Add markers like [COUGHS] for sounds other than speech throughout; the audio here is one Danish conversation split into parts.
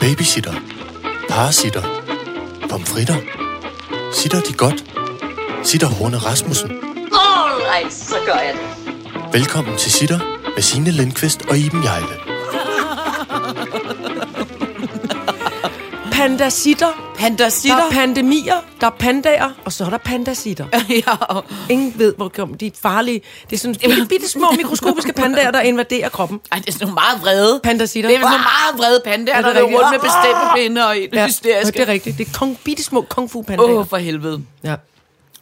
Babysitter. Parasitter. Pomfritter. Sitter de godt? Sitter Horne Rasmussen. Alright, så gør jeg det. Velkommen til Sitter med Signe Lindqvist og Iben Jejle. Pandasitter. Pandasitter. Der er pandemier, der er pandaer, og så er der pandasitter. [LAUGHS] ja. Ingen ved, hvor kommer de er farlige. Det er sådan bitte, bitte små mikroskopiske pandaer, der invaderer kroppen. Ej, det er sådan nogle meget vrede. Pandasitter. Det er sådan nogle meget vrede pandaer, Er der det er rundt med bestemmepinde og Ja, hysteriske. det er rigtigt. Det er kong, bitte små kung fu pandaer. Åh, oh, for helvede. Ja.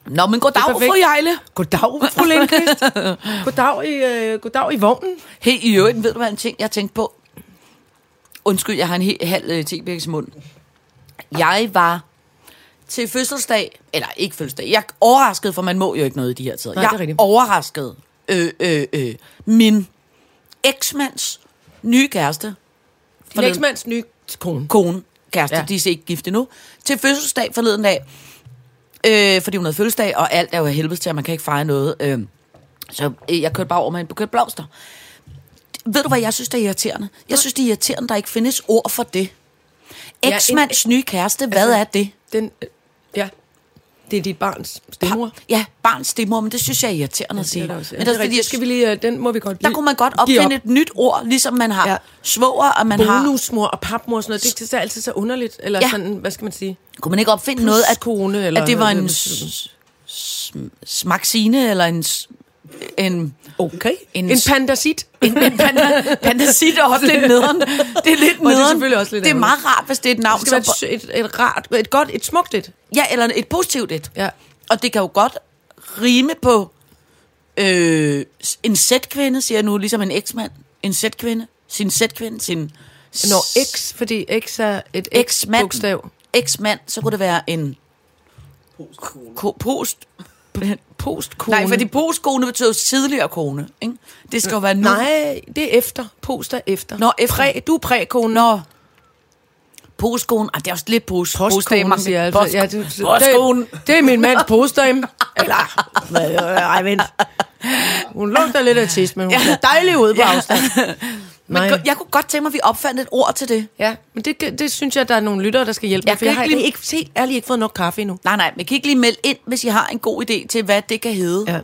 Nå, men goddag, er fru Jejle. Goddag, fru Lindqvist. goddag, i, øh, goddag i vognen. Hey, i øvrigt, ved du hvad en ting, jeg tænkte på? Undskyld, jeg har en helt halv øh, tebæks mund. Jeg var til fødselsdag, eller ikke fødselsdag, jeg er overrasket, for man må jo ikke noget i de her tider. Nej, jeg det er overrasket øh, øh, øh, min eksmands nye kæreste. Din eksmands nye kone. kone, kæreste, Ja. de er ikke gift endnu, til fødselsdag forleden dag, øh, fordi hun havde fødselsdag, og alt er jo af helvede til, at man kan ikke fejre noget. Øh, så øh, jeg kørte bare over med en buket blomster. Ved du, hvad jeg synes, der er irriterende? Jeg synes, det er irriterende, der ikke findes ord for det. Ja, en- Eksmands nye kæreste, hvad Altså, er det? Den, øh, ja, det er dit barns stemor. Ja, barns stemor, men det synes jeg er irriterende at sige. Det er det også. Ja, men det der, er rigtigt. fordi, skal vi lige, øh, den må vi godt der kunne man godt opfinde op. et nyt ord, ligesom man har Ja. ja. svoger, og man har... Bonusmor og papmor og sådan noget. Det, det er altid så underligt. Eller Ja. sådan, hvad skal man sige? Kunne man ikke opfinde noget, at, Pluskone, eller at det var en smaksine, eller en, en, Okay. En, En pandasit. en, en panda, pandasit er også lidt [LAUGHS] nederen. Det er lidt Og det er nederen. selvfølgelig også lidt Det er meget rart, hvis det er et navn. Det skal et, et, et rart, et godt, et smukt et. ja, eller et positivt et. Ja. Og det kan jo godt rime på øh, en sætkvinde, siger jeg nu, ligesom en eksmand. En sætkvinde. Sin sætkvinde. Sin Når X, fordi X er et X-mand. X-bogstav. eksmand, så kunne det være en ko- post. Postkone. Nej, fordi postkone betyder jo tidligere kone. Ikke? Det skal jo være nu. Nej, det er efter. Post er efter. Nå, efter. Præ, du er prækone. Nå. Postkone. Ah, det er også lidt post. Postkone, siger jeg. Altså. Ja, det, Postkone. det, det er min mands postdame. [LAUGHS] Eller, ej, vent. Hun lugter lidt af tis, men hun ser dejlig ud på afstand. [LAUGHS] Men Nej. jeg kunne godt tænke mig, at vi opfandt et ord til det. Ja, men det, det synes jeg, der er nogle lyttere, der skal hjælpe Jeg mig, for kan jeg har ikke lide- ikke, helt ærligt ikke fået nok kaffe endnu. Nej, nej, men kan ikke lige melde ind, hvis I har en god idé til, hvad det kan hedde? Ja.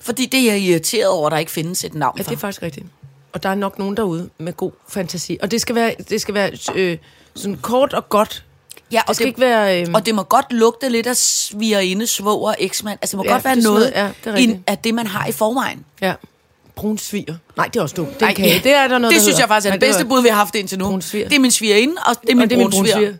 Fordi det er jeg irriteret over, at der ikke findes et navn Ja, for. det er faktisk rigtigt. Og der er nok nogen derude med god fantasi. Og det skal være, det skal være øh, sådan kort og godt. Ja, Det skal ikke være... Øh, Og det må godt lugte lidt af svigerinde, svoger, eksmand. Altså, det må Ja, godt være det noget ja, det er i, rigtigt. af det, man har i forvejen. ja, brun sviger. Nej, det er også dumt. Det Ej, kage. Det er der noget, Det der synes hedder. jeg faktisk er Nej, det bedste var- bud, vi har haft indtil nu. Brun sviger. Det er min svigerinde, og det er min og det er min brun sviger.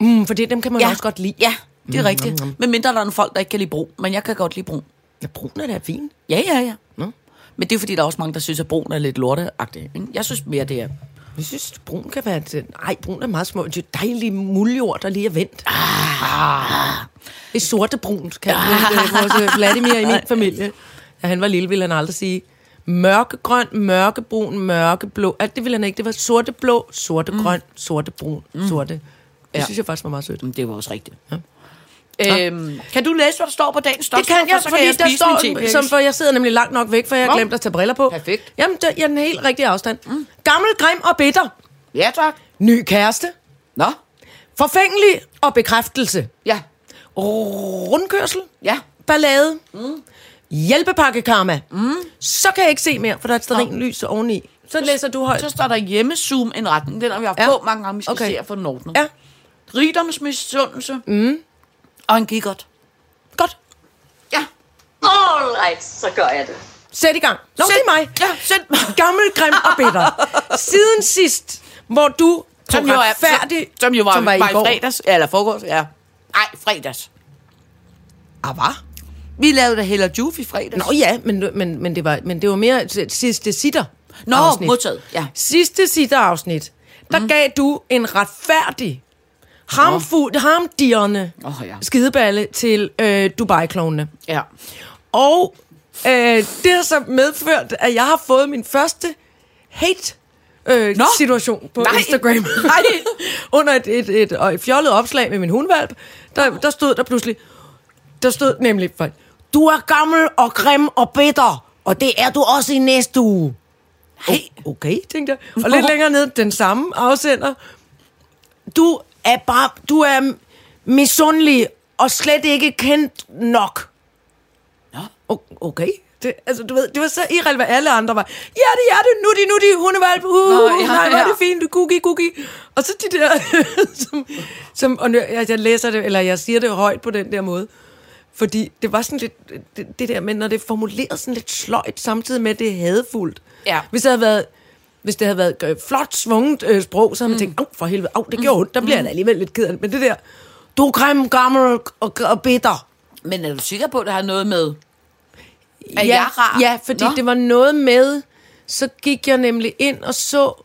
Mm, for det, dem kan man Ja, også godt lide. Ja, det er rigtigt. Men mindre der er nogle folk, der ikke kan lide brun. Men jeg kan godt lide brun. Ja, brun er da fint. Ja, ja, ja. Nå. Men det er fordi, der er også mange, der synes, at brun er lidt lorteagtigt. ikke? Jeg synes mere, det er... Jeg synes, brun kan være... et- Nej, brun er meget små. Det er dejlige muljord, der lige er vendt. Ah. Det er sorte brun, kan ah. vores Vladimir i min familie. Da han var lille, ville han aldrig sige mørkegrøn, mørkebrun, mørkeblå. Alt det ville han ikke. Det var sorteblå, sortegrøn, mm. sortebrun, mm. sorte. Det Ja. synes jeg faktisk var meget sødt. Men det var også rigtigt. Ja. Øhm, kan du læse, hvad der står på dagens Det kan jeg, så fordi jeg der står, som for jeg sidder nemlig langt nok væk, for jeg har glemt at tage briller på. Perfekt. Jamen, det er den helt rigtige afstand. Mm. Gammel, grim og bitter. Ja, tak. Ny kæreste. Nå, Forfængelig og bekræftelse. ja. Rundkørsel. Ja. Ballade. Mm. Hjælpepakke karma. Mm. Så kan jeg ikke se mere, for der er et stearinlys oveni. Så læser du højt. Så står der hjemmezoom en retning. Den har vi haft Ja. på mange gange, vi skal okay. se at få den ordnet. Ja, Rigdomsmisundelse. Mm. Og en kikkert. godt. Ja. Alright, så gør jeg det. Sæt i gang. Nå, det er mig. Ja, send Gammel, grim og bitter. [LAUGHS] Siden sidst, hvor du Som jo, er, retfærdig, som, som jo var, som var i var i går. fredags. Ja, eller forgårs, ja. Ej, fredags. Ah, hvad? Vi lavede da Heller Juve i fredags. Nå ja, men, men, men, det var, men det var mere sidste sitter. Nå, afsnit. modtaget, ja. Sidste sitter afsnit, der mm. gav du en retfærdig, harmfuld, harmdirrende Åh, ja. skideballe til øh, Dubai-klovnene. Ja. Og øh, det har så medført, at jeg har fået min første hate øh, Nå. situation på Nej. Instagram. [LAUGHS] Nej. Under et, et, et, et, et fjollet opslag med min hundvalp, der, der stod der pludselig, der stod nemlig, du er gammel og grim og bitter, og det er du også i næste uge. Hey. Okay, tænkte jeg. Og lidt længere ned, den samme afsender. du er bare, du er misundelig og slet ikke kendt nok. Nå. O- Okay. Det, altså, du ved, det var så irrelevant, alle andre var, ja, det er det, nu de, nu de, hundevalp, uh, Nå, uh, ja, nej, hvor er det fint, cookie, cookie. Og så de der, [LAUGHS] som, som og jeg, jeg læser det, eller jeg siger det højt på den der måde, fordi det var sådan lidt, det, det der med, når det er formuleret sådan lidt sløjt, samtidig med, at det er hadefuldt. Ja. Hvis det havde været, hvis det havde været øh, flot, svunget øh, sprog, så havde man tænkt, åh, for helvede, åh, det gjorde ondt, der bliver jeg da alligevel lidt ked af det. Men det der, du er grim, gammel og, og, bitter. Men er du sikker på, at det har noget med... Er jeg rar? Ja, fordi Nå. Det var noget med, så gik jeg nemlig ind og så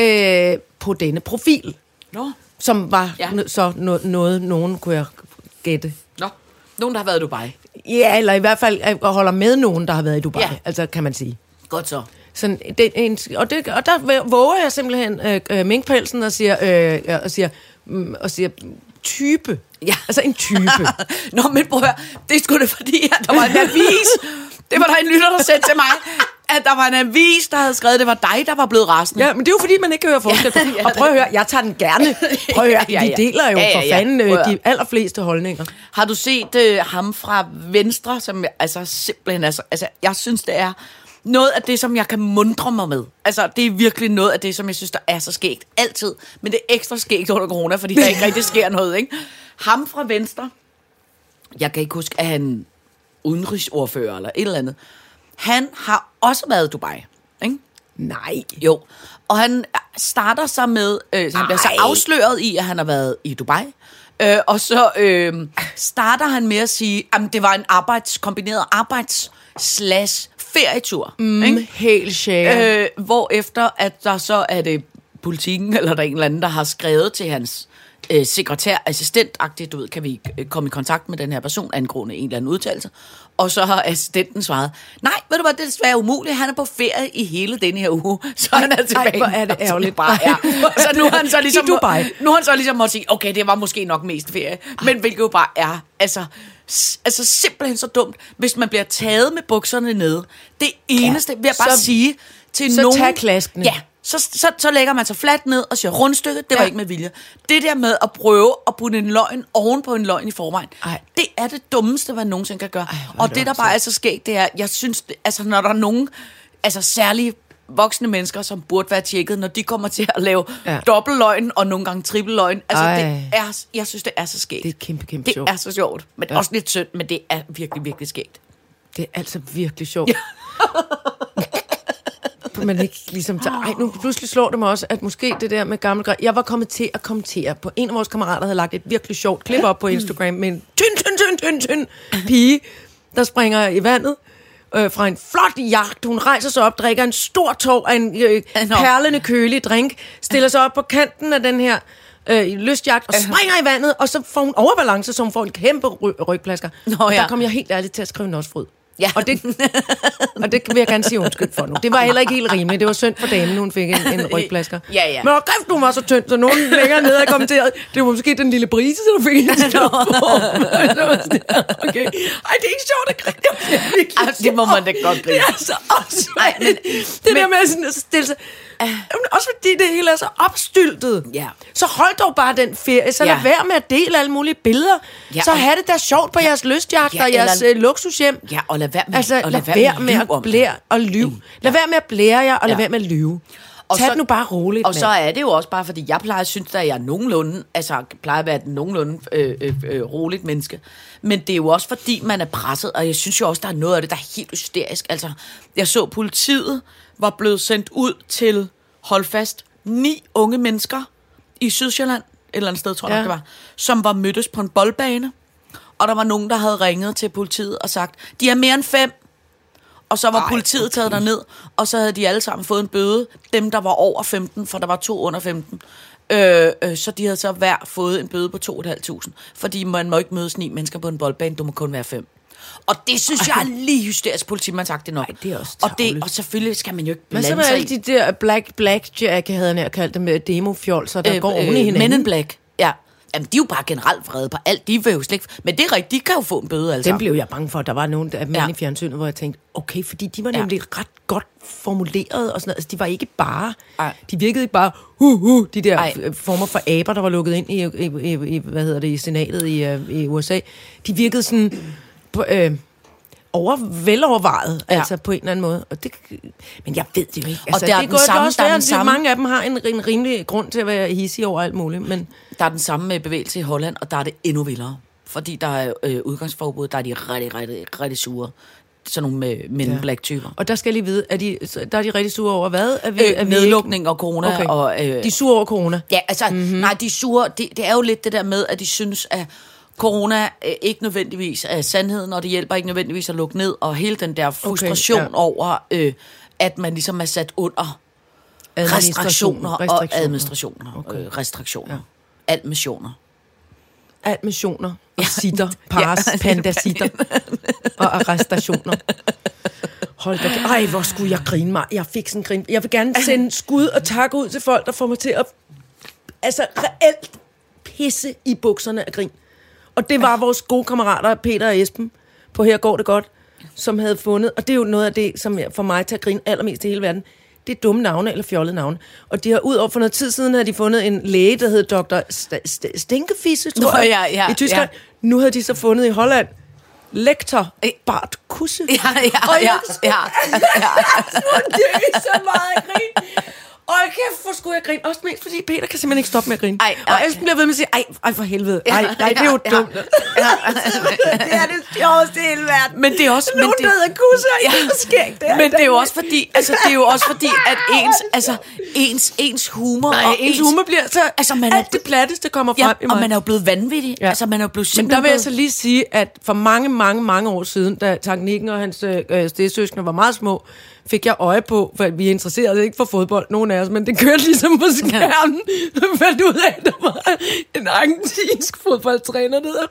øh, på denne profil, Nå. som var Ja. ja. så no, noget, nogen kunne jeg gætte. Nå. Nogen, der har været i Dubai. Ja, eller i hvert fald øh, holder med nogen, der har været i Dubai, Ja. ja. altså kan man sige. Godt så. Sådan, det, en, og, det, og der våger jeg simpelthen øh, øh, minkpelsen og siger, øh, og siger, mm, og siger type. Ja. Altså en type. [LAUGHS] Nå, men prøv at høre. Det sgu da fordi, at der var en avis. Det var der en lytter, der sendte til mig. At der var en avis, der havde skrevet, at det var dig, der var blevet rasende. Ja, men det er jo fordi, man ikke kan høre forskel. Ja, [LAUGHS] Ja. Og prøv at høre, jeg tager den gerne. Prøv at høre, [LAUGHS] Ja, ja, vi deler jo Ja, ja, for ja. fanden Prøv øh, de allerfleste holdninger. Har du set øh, ham fra Venstre, som altså simpelthen, altså, altså jeg synes, det er noget af det, som jeg kan mundre mig med. Altså, det er virkelig noget af det, som jeg synes, der er så skægt. Altid. Men det er ekstra skægt under corona, fordi der ikke rigtig sker noget, ikke? Ham fra Venstre, jeg kan ikke huske, at han udenrigsordfører eller et eller andet. Han har også været i Dubai, ikke? Nej. Jo, og han starter så med, øh, han bliver så afsløret i, at han har været i Dubai. Øh, og så øh, starter han med at sige, at det var en arbejds, kombineret arbejds slash ferietur. Mm, ikke? helt share. Øh, hvor efter at der så er det politikken, eller der er en eller anden, der har skrevet til hans øh, sekretær, assistent du ved, kan vi øh, komme i kontakt med den her person angående en eller anden udtalelse. Og så har assistenten svaret, nej, ved du hvad, det er desværre umuligt, han er på ferie i hele denne her uge, [LAUGHS] så han er tilbage. hvor er det ærgerligt. Bare [LAUGHS] er. Så nu har han så ligesom, I Dubai. nu har han så ligesom måtte sige, okay, det var måske nok mest ferie, men hvilket jo bare er, altså, altså simpelthen så dumt, hvis man bliver taget med bukserne nede. Det eneste, ja, vil jeg bare så- sige til så nogen... tag klaskene. Ja, så, så, så lægger man sig fladt ned og siger, rundstykket, det var Ja. ikke med vilje. Det der med at prøve at putte en løgn oven på en løgn i forvejen, Ej. det er det dummeste, man nogensinde kan gøre. Ej, og det det, der bare er så skægt, det er, jeg synes, det- altså når der er nogen, altså særlige voksne mennesker, som burde være tjekket, når de kommer til at lave ja. Ja. dobbeltløgn og nogle gange trippelløgn. Altså, Ej. det er, jeg synes, det er så skægt. Det er kæmpe, kæmpe det sjovt. er så sjovt, men ja. også lidt synd, men det er virkelig, virkelig skægt. Det er altså virkelig sjovt. [LAUGHS] man ikke ligesom tager, ej, nu pludselig slår det mig også, at måske det der med gammel grej, jeg var kommet til at kommentere på, en af vores kammerater havde lagt et virkelig sjovt klip op på Instagram med en tynd, tynd, tynd, tynd, tynd pige, der springer i vandet, øh, fra en flot jagt. Hun rejser sig op, drikker en stor tår af en øh, perlende kølig drink, stiller sig op på kanten af den her øh, lystjagt og springer i vandet, og så får hun overbalance, så hun får en kæmpe ry- rygplasker. Nå, Og ja. Der kom jeg helt ærligt til at skrive nosfryd. Ja. Og det, og det vil jeg gerne sige undskyld for nu. Det var heller ikke helt rimeligt. Det var synd for damen, hun fik en, en [LAUGHS] rygplasker. Ja, ja. Men hvor kræft, du var så tynd, så nogen længere nede har kommenteret, det var måske den lille brise, der fik en [LAUGHS] stor okay. Ej, det er ikke sjovt at grine. Det Ej, det må man da godt grine. Det er så også Ej, men- Det der med sådan at stille sig... Jamen, også fordi det hele er så opstyltet. Ja. Så hold dog bare den ferie. Så Ja. lad være med at dele alle mulige billeder. Ja, så og- have det da sjovt på jeres lystjagt Ja, og jeres eller- øh, luksushjem. Ja, og lad være med, Altså, og lad være med lyve at blære og lyve. Lad være med at blære jer, og lad Ja. være med at lyve. Og Tag så- det nu bare roligt, Og så mand. er det jo også bare, fordi jeg plejer at synes, at jeg er nogenlunde, altså plejer at være et nogenlunde øh, øh, øh, roligt menneske. Men det er jo også, fordi man er presset, og jeg synes jo også, der er noget af det, der er helt hysterisk. Altså, jeg så politiet var blevet sendt ud til, hold fast, ni unge mennesker i Sydsjælland, et eller andet sted, tror jeg Ja. det var, som var mødtes på en boldbane. Og der var nogen, der havde ringet til politiet og sagt, de er mere end fem. Og så var Ej, politiet taget derned, og så havde de alle sammen fået en bøde. Dem, der var over 15, for der var to under 15. Øh, øh, så de havde så hver fået en bøde på 2.500. Fordi man må ikke mødes ni mennesker på en boldbane, du må kun være fem. Og det synes jeg er lige hysterisk politi, man sagt det nok. Ej, det er også og, det, og selvfølgelig skal man jo ikke Men så blande med sig alle de der black, blackjack, havde jeg kaldt dem, øh, demofjolser, der øh, går oven i hinanden. Men in Black. Jamen, de er jo bare generelt vrede på alt. De vil jo slet ikke... Men det er rigtigt, de kan jo få en bøde, altså. Dem blev jeg bange for. Der var nogle af mænd Ja. i fjernsynet, hvor jeg tænkte, okay, fordi de var Ja. nemlig ret godt formuleret og sådan noget. Altså, de var ikke bare... Ej. De virkede ikke bare, hu, hu, de der Ej. former for aber, der var lukket ind i, i, i, i hvad hedder det, i senatet i, øh, i USA. De virkede sådan... På, øh, over, velovervejet, Ja. altså på en eller anden måde. Og det, men jeg ved det jo ikke. Altså, der er det den går samme- også der er være, at samme- mange af dem har en, en rimelig grund til at være hissige over alt muligt. Men Der er den samme øh, bevægelse i Holland, og der er det endnu vildere. Fordi der er øh, udgangsforbud, der er de rigtig, rigtig, rigtig sure. Sådan nogle med men Ja. black typer. Og der skal jeg lige vide, er de, der er de rigtig sure over hvad? Er vi, er Øh, ikke- nedlukning og corona. Okay. Og, øh, De er sure over corona. Ja, altså, mm-hmm. nej, de er sure. Det, det er jo lidt det der med, at de synes, at corona øh, ikke nødvendigvis er sandheden, og det hjælper ikke nødvendigvis at lukke ned, og hele den der frustration ja. okay, ja. over, øh, at man ligesom er sat under restriktioner og administrationer. Okay. Okay. Øh, restriktioner. Ja. Ja. Admissioner. Admissioner og sitter, pares, [LAUGHS] ja. pandasitter og arrestationer. Hold da, ej, hvor skulle jeg grine mig. Jeg fik sådan grin. Jeg vil gerne sende skud og tak ud til folk, der får mig til at altså reelt pisse i bukserne af grin. Og det var vores gode kammerater, Peter og Esben, på Her går det godt, som havde fundet, og det er jo noget af det, som jeg- for mig tager grin allermest i hele verden, det er dumme navne eller fjollede navne. Og de har ud over for noget tid siden, havde de fundet en læge, der hed Dr. St- St- Stinkefisse, tror Nå, jeg, ja, ja, i Tyskland. Nu havde de så fundet i Holland lektor Bart Kusse. Ja, ja, Og ja, jeg ja, ja. [LAUGHS] er så meget at Og kæft, hvor skulle jeg grine. Også mest fordi Peter kan simpelthen ikke stoppe med at grine. Ej, og ej. Esben bliver ved med at sige, ej, ej for helvede. Ej, nej, det er jo Ja, dumt. ja, det er det sjoveste i hele verden. Men det er også... men Nogen, det, der hedder Kusse, og Ja. ja. det skægt. Det Men det er jo også fordi, altså det er jo også fordi, at ens, altså ens, ens humor Nej, og ens humor bliver så... Altså, man er- alt det platteste kommer ja, frem i mig. og man er jo blevet vanvittig. Ja. Ja. Altså man er jo blevet Men simpelthen der vil jeg så lige sige, at for mange, mange, mange år siden, da Teknikken og hans øh, stedsøskende var meget små, fik jeg øje på, for vi interesserede ikke for fodbold, nogen af os, men det kørte ligesom på skærmen. [LAUGHS] Jeg fandt ud af, at der var en argentinsk fodboldtræner, der hedder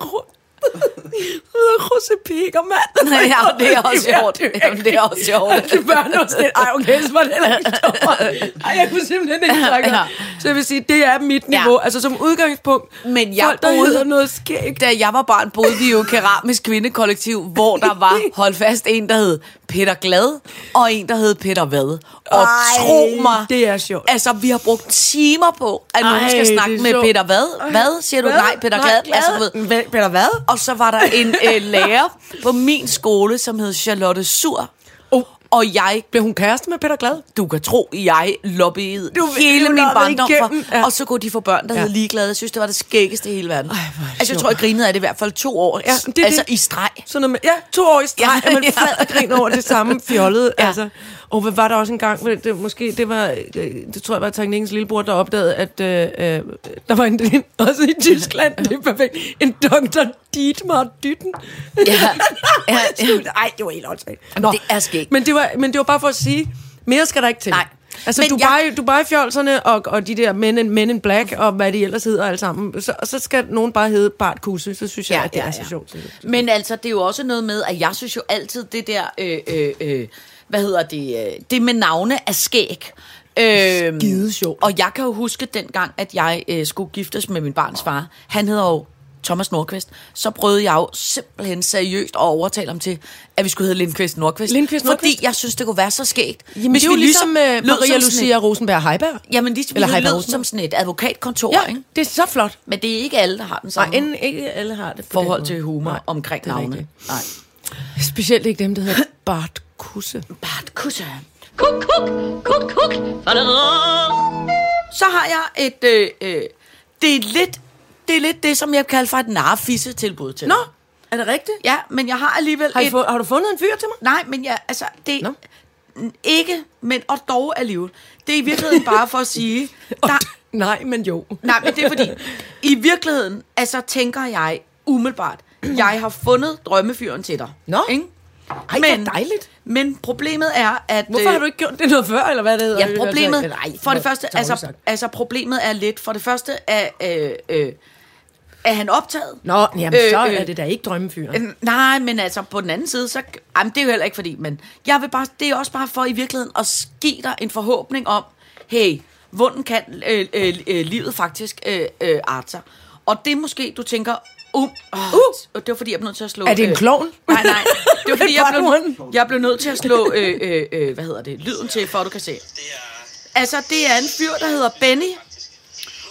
Der hedder Jose Pigermand. [LAUGHS] Ja, det er også sjovt. Jamen, det er også sjovt. Det var noget sådan, ej okay, så var det heller ikke. Ej, jeg kunne simpelthen ikke trække Ja. Så jeg vil sige, det er mit niveau. Ja. Altså som udgangspunkt, Men jeg folk, der boede- hedder noget skægt. Da jeg var barn, boede vi jo i keramisk kvindekollektiv, hvor der var, [LAUGHS] hold fast, en, der hed Peter Glad, og en, der hed Peter Vad. Og Ej, tro mig, det er sjovt. Altså, vi har brugt timer på, at nogen Ej, skal snakke med sjovt. Peter Vad. Hvad? Siger du? Hvad? Nej, Peter Nej, Glad. Glad. Altså, ved. Peter hvad? Og så var der en øh, lærer på min skole, som hed Charlotte Sur. Oh. Og jeg, Blev hun kæreste med Peter Glad? du kan tro, jeg lobbyede Du- hele du min barndom for. ja. Og så kunne de få børn, der Ja. hed ligeglade. Jeg synes, det var det skæggeste i hele verden. Ej, altså, jeg tror, jeg grinede af det i hvert fald to år. Ja, det altså, det. i streg. Sådan noget med, ja, to år i streg, Ja, ja, man [LAUGHS] ja. flad og griner over det samme fjollede. Ja. Altså. Og hvad var der også en gang, det, måske, det var, øh, det tror jeg var Teknikkens lillebror, der opdagede, at øh, øh, der var en, en, også i Tyskland, det er perfekt, en Dr. Dietmar Dytten. Ja, ja, [LAUGHS] ja. Ej, det var helt åndssvagt. Det er skægt. Men det, var, men det var bare for at sige, mere skal der ikke til. Nej. Altså, Men men jeg- Dubai, Dubai-fjolserne og, og de der men in, men in Black, og hvad de ellers hedder alle sammen, så, så skal nogen bare hedde Bart Kusse, så synes jeg, Ja, ja, at det ja, er så ja. sjovt. Men altså, det er jo også noget med, at jeg synes jo altid, det der, øh, øh, øh, hvad hedder det, øh, det med navne er skæg. Øh, Skide sjovt. Og jeg kan jo huske dengang, at jeg øh, skulle giftes med min barns far. Han hedder jo Thomas Nordqvist. Så prøvede jeg jo simpelthen seriøst at overtale ham til, at vi skulle hedde Lindqvist Nordqvist. Lindqvist Fordi Nordqvist? jeg synes, det kunne være så skægt. Jamen, det er jo ligesom uh, lød Maria Lucia Rosenberg Heiberg. Jamen, ligesom Eller Heiberg lød som sådan et advokatkontor, Ja, ikke? det er så flot. Men det er ikke alle, der har den Nej, samme inden ikke alle har det forhold til humor Nej, omkring navne. Nej. Specielt ikke dem, der hedder [COUGHS] Bart Kusse. Bart Kusse. Kuk, kuk, kuk, kuk. Så har jeg et... Øh, øh, det er lidt det er lidt det, som jeg kalder for et narfisse-tilbud til Nå, er det rigtigt? Ja, men jeg har alligevel Har, et... få, har du fundet en fyr til mig? Nej, men jeg, altså, det Nå. Ikke, men og dog alligevel. Det er i virkeligheden [LAUGHS] bare for at sige... Der, Nej, men jo. nej, men det er fordi, i virkeligheden, altså tænker jeg umiddelbart, jeg har fundet drømmefyren til dig. Nå. Ikke? Ej, hvor dejligt. Men problemet er, at... Hvorfor øh, har du ikke gjort det noget før, eller hvad det hedder? Ja, problemet, Altså, nej, for det første, altså, altså problemet er lidt, for det første er, øh, øh, er han optaget. Nå, jamen, Øh, så øh, er det da ikke drømmefyren. Øh, Nej, men altså på den anden side, så... Jamen, det er jo heller ikke fordi, men jeg vil bare, det er også bare for i virkeligheden at give dig en forhåbning om, hey, hvordan kan øh, øh, øh, livet faktisk øh, øh, arte sig? Og det måske, du tænker, uh, uh, det var fordi, jeg blev nødt til at slå... Er det en øh, klovn? Nej, nej. Det var [LAUGHS] fordi, jeg blev, jeg blev nødt til at slå, øh, øh, øh, hvad hedder det, lyden til, for at du kan se. Altså, det er en fyr, der hedder Benny.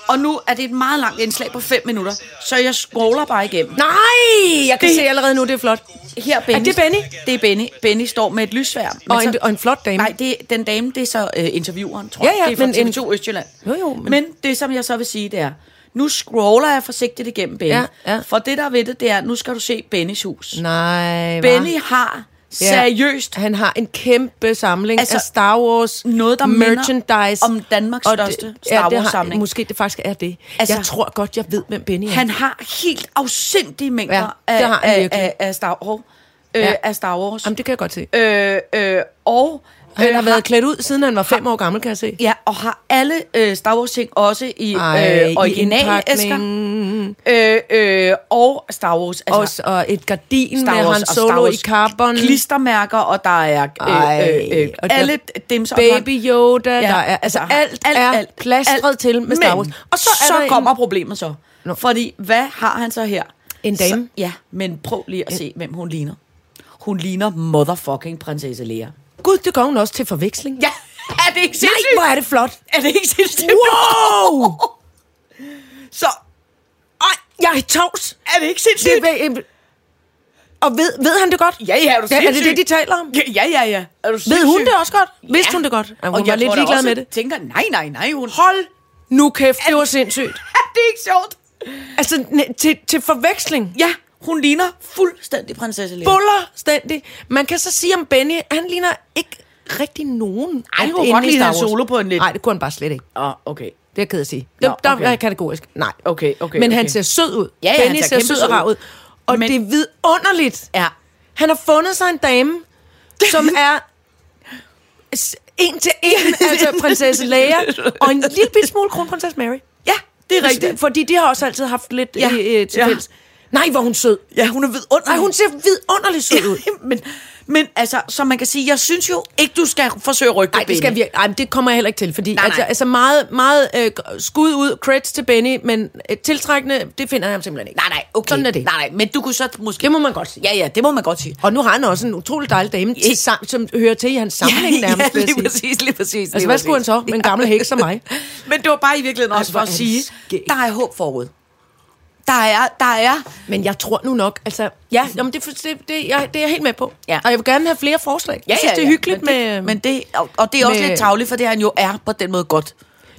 Og nu er det et meget langt indslag på 5 minutter, så jeg scroller bare igennem. Nej, jeg kan Det- se allerede nu, det er flot. Her er Benny. Er det Benny? Det er Benny. Benny står med et lysvær. Og en, og en flot dame. Nej, det, den dame, det er så øh, intervieweren, tror Ja, jeg. ja, det er fra men en- TV2 Østjylland. Jo, jo, men- men... men det, som jeg så vil sige, det er, nu scroller jeg forsigtigt igennem Benny. Ja, ja. For det, der er ved det, det er, nu skal du se Bennys hus. Nej, hva? Benny har Ja. seriøst Han har en kæmpe samling Altså, af Star Wars noget, der merchandise. om Danmarks Og det- største ja, Star det har- Wars-samling. Måske det faktisk er det. Altså- jeg tror godt, jeg ved, hvem Benny er. Han har helt afsindige mængder Ja, af, det af, af, af, Star, oh, øh, Ja. af Star Wars. Jamen, det kan jeg godt se. Øh, øh, og Han øh, har været klædt ud, siden han var fem år gammel, kan jeg se. Ja, og har alle øh, Star Wars ting også i Ej, øh, originalæsker. Øh, øh, og Star Wars. Altså, Også, og et gardin Star med Wars Han og Star Solo Wars i carbon. klistermærker, og der er Ej, øh, øh, øh, og alle dem, som Baby Yoda, Ja, der er, altså, altså, alt, alt, er alt, plastret alt. til med Star Wars. Og så, er så der kommer en, problemet så. Nå. Fordi, hvad har han så her? En dame? Så, ja, men prøv lige at se, hvem hun ligner. Hun ligner motherfucking prinsesse Lea. Gud, det gør hun også til forveksling. Ja, er det ikke Nej, sindssygt? hvor er det flot. Er det ikke sindssygt? Wow! [LAUGHS] Så, Ej, jeg er tavs. er det ikke sindssygt? Det, er- og ved, ved han det godt? Ja, ja, er du ja, er det det, de taler om? Ja, ja, ja. ja. Er du Ved hun det også godt? Vidste Ja. hun det godt? Ja, hun og var jeg lidt tror ligeglad med det. tænker, nej, nej, nej, hun... Hold nu kæft, det var sindssygt. [LAUGHS] Er det ikke sjovt? Altså, til, til forveksling. Ja, hun ligner fuldstændig prinsesse Lea. Fuldstændig. Man kan så sige om Benny, han ligner ikke rigtig nogen. Ej, du kunne godt lide Han. Solo på en lidt- Nej, det kunne han bare slet ikke. Åh, oh, okay. Det er jeg ked af at sige. Nå, Der, der okay. er jeg kategorisk. Nej. Okay, okay, Men han okay. ser sød ud. Ja, ja, han Benny ser ser sød og rar ud. Og Men- det er vidunderligt. Ja. Han har fundet sig en dame, [LAUGHS] som er en til en, altså prinsesse Leia, og en lille smule kronprinsesse Mary. Ja, det er rigtigt. Fordi de har også altid haft lidt ja. øh, til Ja. fælles. Nej, hvor hun sød. Ja, hun er vidunderlig. Nej, hun ser vidunderligt sød ud. [LAUGHS] men, men altså, som man kan sige, jeg synes jo ikke, du skal forsøge at rykke Nej, det skal virkelig. Ej, det kommer jeg heller ikke til, fordi Nej, nej, nej. Altså, altså meget, meget øh, skud ud, creds til Benny, men øh, tiltrækkende, det finder ham simpelthen ikke. Nej, nej, okay. Sådan er det. Nej, nej, men du kunne så måske... Det må man godt sige. Ja, ja, det må man godt sige. Og nu har han også en utrolig dejlig dame, til, sam- som hører til i hans samling nærmest, ja, lige præcis, lige præcis. Altså, hvad skulle han så med en gammel heks som mig? [LAUGHS] Men det var bare i virkeligheden også for at sige, der er håb forud. Der er, der er... Men jeg tror nu nok, altså, ja, jamen det, det, det, jeg, det er jeg helt med på. Ja. Og jeg vil gerne have flere forslag. jeg synes, det er hyggeligt men med... Det, men det, og, og det er også med- lidt tavligt, for det han jo er på den måde godt,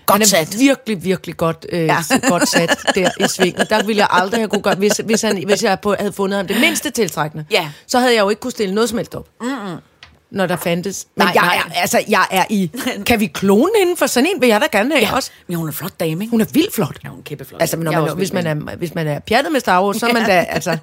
godt han er sat. virkelig, virkelig godt, øh, Ja. ja. godt sat der i svinget. Der ville jeg aldrig have kunne gøre, hvis, hvis, han, hvis jeg havde fundet ham det mindste tiltrækkende. Ja. Så havde jeg jo ikke kunne stille noget som helst op. Mm-mm. Når der fandtes. Men Nej, jeg, nej. Er, altså, jeg er i... Kan vi klone inden for sådan en? Vil jeg da gerne have Ja, også. men hun er flot dame, ikke? Hun er vildt flot. Ja, hun er kæmpe flot. Altså, men når man, hvis, man er, hvis man er pjattet med Star Wars, så er man da, altså,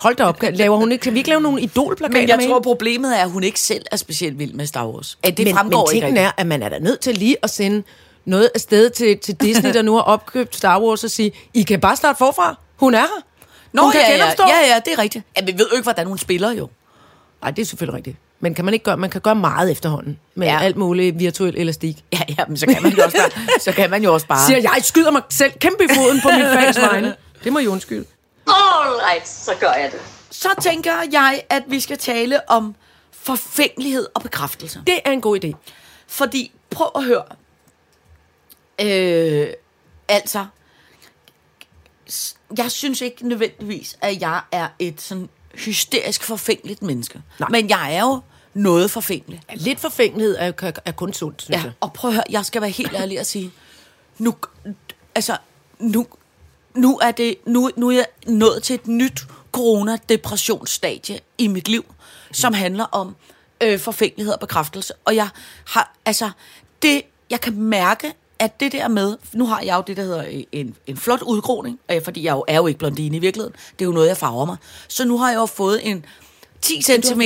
hold da op, kan, laver hun ikke, kan vi ikke lave nogle idolplakater Men jeg med tror, hende? problemet er, at hun ikke selv er specielt vild med Star Wars. At det men, fremgår men ikke er, at man er da nødt til lige at sende noget afsted til, til Disney, der nu har opkøbt Star Wars, og sige, I kan bare starte forfra. Hun er her. Nå, hun kan ja, ja, genopstå. ja, ja, det er rigtigt. Ja, vi ved jo ikke, hvordan hun spiller jo. Nej, det er selvfølgelig rigtigt. Men kan man ikke gøre, man kan gøre meget efterhånden med Ja. alt muligt virtuel elastik. Ja, ja, men så kan man jo også bare... så kan man jo også bare... Siger jeg, skyder mig selv kæmpe i foden på min fags vegne. Det må I undskylde. All right, så gør jeg det. Så tænker jeg, at vi skal tale om forfængelighed og bekræftelse. Det er en god idé. Fordi, prøv at høre. Øh, altså, jeg synes ikke nødvendigvis, at jeg er et sådan hysterisk forfængeligt menneske. Nej. Men jeg er jo noget forfængelig. Lidt forfængelighed er, er kun sundt, synes Ja, jeg. og prøv at høre, jeg skal være helt ærlig og sige, nu, altså, nu, nu er det, nu, nu er jeg nået til et nyt corona-depressionsstadie i mit liv, som handler om øh, forfængelighed og bekræftelse. Og jeg har, altså, det, jeg kan mærke, at det der med, nu har jeg jo det, der hedder en, en flot udgroning, øh, fordi jeg jo er jo ikke blondine i virkeligheden, det er jo noget, jeg farver mig. Så nu har jeg jo fået en 10 cm.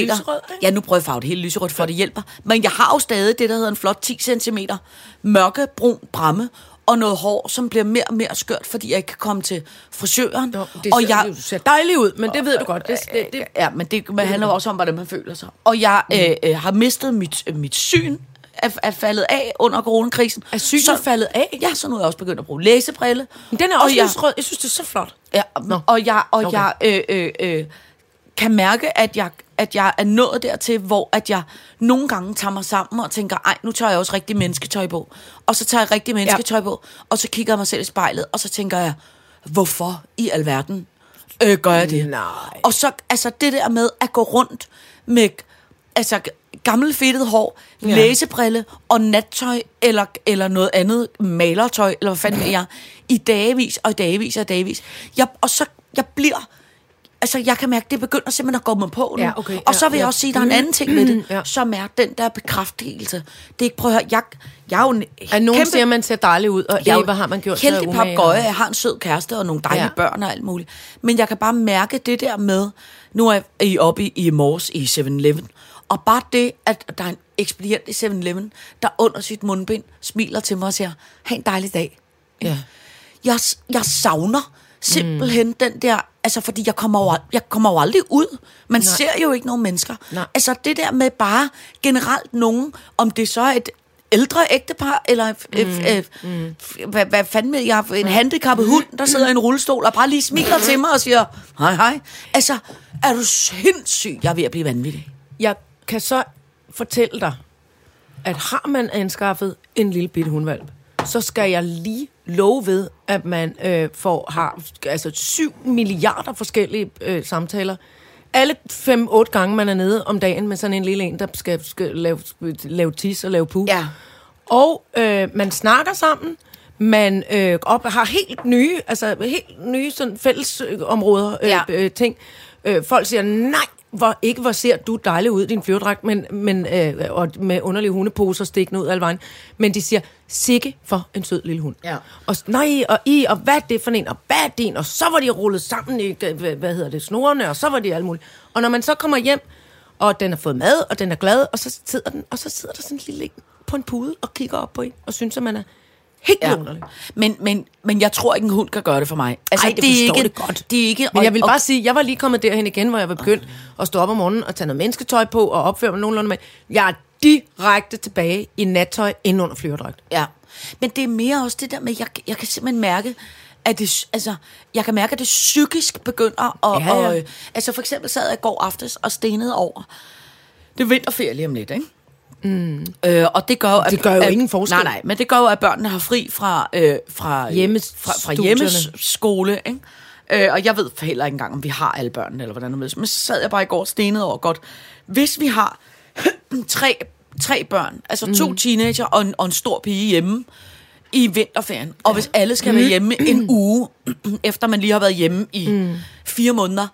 Ja, nu prøver jeg at farve det hele lyserødt, for at det hjælper. Men jeg har jo stadig det, der hedder en flot 10 cm mørkebrun bramme, og noget hår, som bliver mere og mere skørt, fordi jeg ikke kan komme til frisøren. Nå, det og jeg, du ser dejlig ud, men det ved du godt. Det, det, det, Ja, men det men handler også om, hvordan man føler sig. Og jeg øh, øh, har mistet mit, øh, mit syn er, er faldet af under coronakrisen. Er synet så, faldet af? Ja, så nu er jeg også begyndt at bruge læsebrille. Men Den er Og også jeg- lysrød. Jeg synes, det er så flot. Ja, Nå. og jeg, og Okay. jeg øh, øh, øh, kan mærke, at jeg, at jeg er nået dertil, hvor at jeg nogle gange tager mig sammen og tænker, ej, nu tager jeg også rigtig mennesketøj på. Og så tager jeg rigtig mennesketøj på, og så kigger jeg mig selv i spejlet, og så tænker jeg, hvorfor i alverden øh, gør jeg det? Nej. Og så, altså det der med at gå rundt med, altså gammel fedtet hår, Ja. læsebrille og nattøj, eller, eller noget andet malertøj, eller hvad fanden jeg, i dagevis og dagevis og dagevis. Jeg, og så, jeg bliver, altså jeg kan mærke, det begynder simpelthen at gå mig på nu. Ja, okay, og så ja, vil jeg ja. også sige, at der er en anden ting ved det, [CLEARS THROAT] Ja. som er den der bekræftelse. Det er ikke, prøv at høre, jeg, jeg er jo en At nogen kæmpe- siger, man ser dejlig ud, og jeg Eva har man gjort sig Kæmpe umage, papgøje, jeg har en sød kæreste og nogle dejlige ja. børn og alt muligt. Men jeg kan bare mærke det der med, nu er I oppe i, i morges i 7-Eleven, og bare det, at der er en ekspedient i 7-Eleven, der under sit mundbind smiler til mig og siger, ha' en dejlig dag. Ja. Jeg, jeg savner simpelthen mm. den der, altså fordi jeg kommer jo, jeg kommer jo aldrig ud. Man Nej. Nej. ser jo ikke nogen mennesker. Nej. Altså det der med bare generelt nogen, om det så er et ældre ægtepar, eller mm. øh, øh, hvad, hvad fanden med jeg, en handicappet hund, der sidder i en rullestol og bare lige smiler til mig og siger, hej hej. Altså, er du sindssyg? Jeg er ved at blive vanvittig. Jeg kan så fortælle dig, at har man anskaffet en lille bitte hundvalp, så skal jeg lige love ved, at man øh, får, har altså 7 milliarder forskellige øh, samtaler. Alle 5-8 gange, man er nede om dagen med sådan en lille en, der skal, skal lave, lave tis og lave pu. Ja. Og øh, man snakker sammen, man øh, op, har helt nye, altså helt nye sådan fællesområder, øh, Ja. øh, ting. Øh, folk siger, nej, hvor, ikke hvor ser du dejlig ud i din flyverdragt, men, men, øh, og med underlige hundeposer stikkende ud af vejen. Men de siger, sikke for en sød lille hund. Ja. Og nej, og i, og hvad er det for en, og hvad er din, og så var de rullet sammen i, øh, hvad, hedder det, snorene, og så var de alt muligt. Og når man så kommer hjem, og den har fået mad, og den er glad, og så sidder den, og så sidder der sådan en lille på en pude og kigger op på en, og synes, at man er helt ja. Men, men, men jeg tror ikke, en hund kan gøre det for mig. Altså, Ej, det er forstår ikke, det godt. Det er ikke, Men jeg vil bare sige, jeg var lige kommet derhen igen, hvor jeg var begyndt at stå op om morgenen og tage noget mennesketøj på og opføre mig nogenlunde med. Jeg er direkte tilbage i nattøj ind under flyverdragt. Ja, men det er mere også det der med, jeg, jeg kan simpelthen mærke, at det, altså, jeg kan mærke, at det psykisk begynder at, Ja, ja. Og, øh, altså for eksempel sad jeg i går aftes og stenede over, det er vinterferie lige om lidt, ikke? Mm. Øh, og det gør jo, at, Det gør jo at, ingen forskel. Nej, nej, men det gør jo, at børnene har fri fra, øh, fra, Hjemmes- fra, fra hjemmeskole, ikke? Øh, og jeg ved heller ikke engang, om vi har alle børnene, eller hvordan det er. Men så sad jeg bare i går og stenede over godt. Hvis vi har [CLEARS THROAT] tre, tre børn, altså Mhm. to mm. teenager og en, og en stor pige hjemme i vinterferien, og hvis alle skal være hjemme en [CLEARS THROAT] uge, [CLEARS THROAT] efter man lige har været hjemme i mm. fire måneder,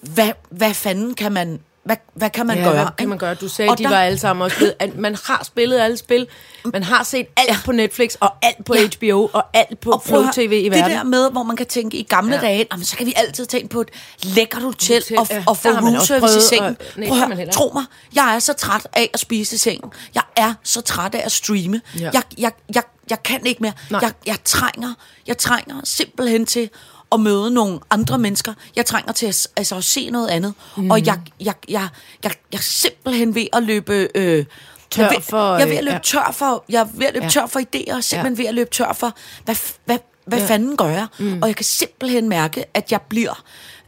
hvad, hvad fanden kan man, hvad, hvad kan man ja, gøre? hvad kan man gøre? Du sagde, Og at de der- var alle sammen også blevet, at man har spillet alle spil, man har set alt på Netflix, og alt på Ja. HBO, og alt på Og Flow TV i Det verden. der med, hvor man kan tænke i gamle Ja. ja. dage, jamen, så kan vi altid ind på et lækkert hotel, Hotel, og, ja. og få roomservice i sengen. og- nej, Prøv det at høre, tro mig, jeg er så træt af at spise i sengen. Jeg er så træt af at streame. Ja. Jeg, jeg, jeg, jeg kan ikke mere. Nej. Jeg, jeg, trænger, jeg trænger simpelthen til at møde nogle andre mennesker. Jeg trænger til at, altså, at se noget andet. Mm. Og jeg, jeg, jeg, jeg, jeg er simpelthen ved at løbe... Øh, Tør jeg ved, for, jeg er ved at øh, løbe ja. tør for, jeg er ved at løbe Ja. tør for idéer, og simpelthen ved at løbe tør for, hvad, hvad, hvad Ja. ja. fanden gør jeg? Mm. Og jeg kan simpelthen mærke, at jeg bliver,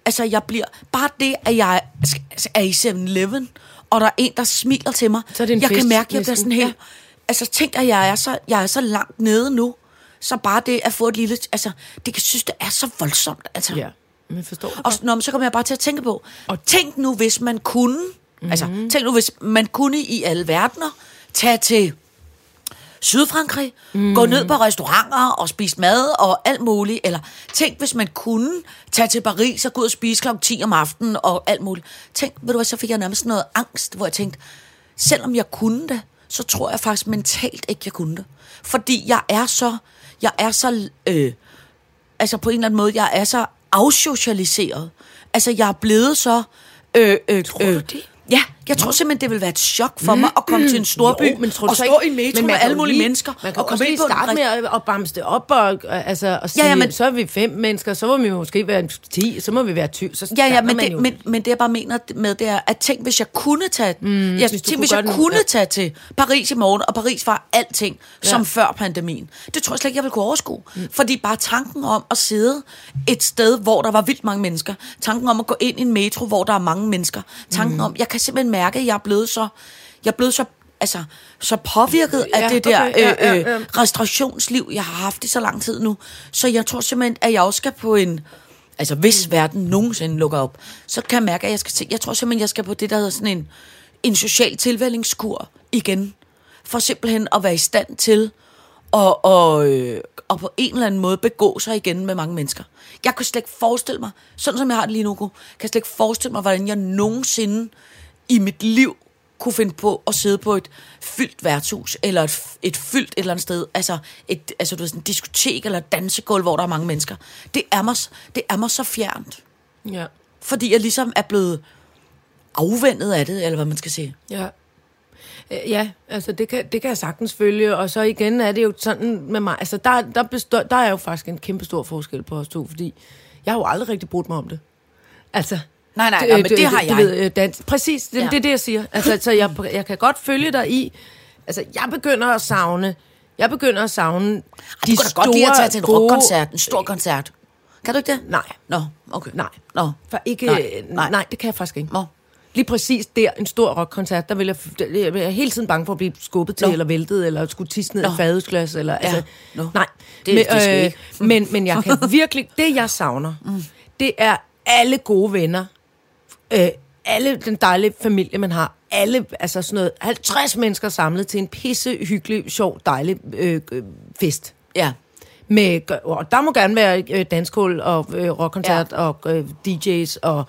altså jeg bliver, bare det, at jeg altså, er i 7-Eleven, og der er en, der smiler til mig, Så er det en jeg fest, kan mærke, at jeg bliver sådan Ja. altså tænk, at jeg er, så, jeg er så langt nede nu, så bare det at få et lille, altså, det kan synes, det er så voldsomt, altså. Ja, men forstår det Og godt. s- nå, men så kommer jeg bare til at tænke på, og tænk nu, hvis man kunne, mm-hmm. altså tænk nu, hvis man kunne i alle verdener tage til Sydfrankrig, mm. gå ned på restauranter og spise mad og alt muligt, eller tænk, hvis man kunne tage til Paris og gå ud og spise kl. 10 om aftenen og alt muligt. Tænk, ved du hvad, så fik jeg nærmest noget angst, hvor jeg tænkte, selvom jeg kunne det, så tror jeg faktisk mentalt ikke, jeg kunne det. Fordi jeg er så, jeg er så, øh, altså på en eller anden måde, jeg er så afsocialiseret. Altså, jeg er blevet så... Øh, øh, Tror du øh, det? Ja, Jeg tror simpelthen, det vil være et chok for mig at komme til en storby Jo, men tror og stå ikke- i metro men med alle mulige lige- mennesker. Man kan og komme ind på starte med at, at bamse det op, og, og, altså, og sige, Ja, ja, men- så er vi fem mennesker, så må vi måske være 10, så må vi være 20. Så Ja, ja, men det, men, men det jeg bare mener med, det er, at tænk, hvis jeg kunne tage, mm, jeg, hvis tænk, hvis jeg kunne ja. tage til Paris i morgen, og Paris var alting, ja. som før pandemien. Det tror jeg slet ikke, jeg ville kunne overskue. Mm. Fordi bare tanken om at sidde et sted, hvor der var vildt mange mennesker, tanken om at gå ind i en metro, hvor der er mange mennesker, tanken mm. om, jeg kan simpelthen mærke, at jeg er blevet så, jeg er blevet så altså, så påvirket af Ja, det der okay, ja, øh, ja, øh, ja. restaurationsliv, jeg har haft i så lang tid nu. Så jeg tror simpelthen, at jeg også skal på en... Altså, hvis verden nogensinde lukker op, så kan jeg mærke, at jeg skal til... Jeg tror simpelthen, jeg skal på det, der hedder sådan en, en social tilvældingskur igen. For simpelthen at være i stand til at, og, øh, og på en eller anden måde begå sig igen med mange mennesker. Jeg kan slet ikke forestille mig, sådan som jeg har det lige nu, kan jeg slet ikke forestille mig, hvordan jeg nogensinde i mit liv kunne finde på at sidde på et fyldt værtshus, eller et, et fyldt et eller andet sted, altså et altså, du ved, sådan diskotek eller et dansegulv, hvor der er mange mennesker. Det er mig, det er mig så fjernt, Ja, fordi jeg ligesom er blevet afvendet af det, eller hvad man skal sige. ja. Ja, altså det kan, det kan jeg sagtens følge, og så igen er det jo sådan med mig, altså der, der, består, der er jo faktisk en kæmpe stor forskel på os to, fordi jeg har jo aldrig rigtig brugt mig om det. Altså, Nej, nej, nej, men det har jeg. Ved, øh, dans, præcis, det, Ja. ja. det er det, jeg siger. Altså, så jeg, jeg kan godt følge dig i, altså jeg begynder at savne, jeg begynder at savne Ej, du kan da godt lide at tage til en gode- rockkoncert, en stor koncert. Kan du ikke det? Nej. Nå, okay. Nej. Nå. For ikke, Nej, nej, nej. det kan jeg faktisk ikke. Nå. Lige præcis der, en stor rockkoncert, der vil jeg, der, jeg er hele tiden bange for at blive skubbet til, Nå. eller væltet, eller skulle tisse ned et fadelsglas, eller altså, Nå. nej. Det- men, det ikke. men, men jeg kan [LAUGHS] virkelig, det jeg savner, mm. det er alle gode venner, øh, alle den dejlige familie, man har, alle, altså sådan noget, 50 mennesker samlet til en pisse hyggelig, sjov, dejlig øh, øh, fest. Ja. Med, og der må gerne være øh, danskål og øh, rockkoncert ja. og øh, DJ's og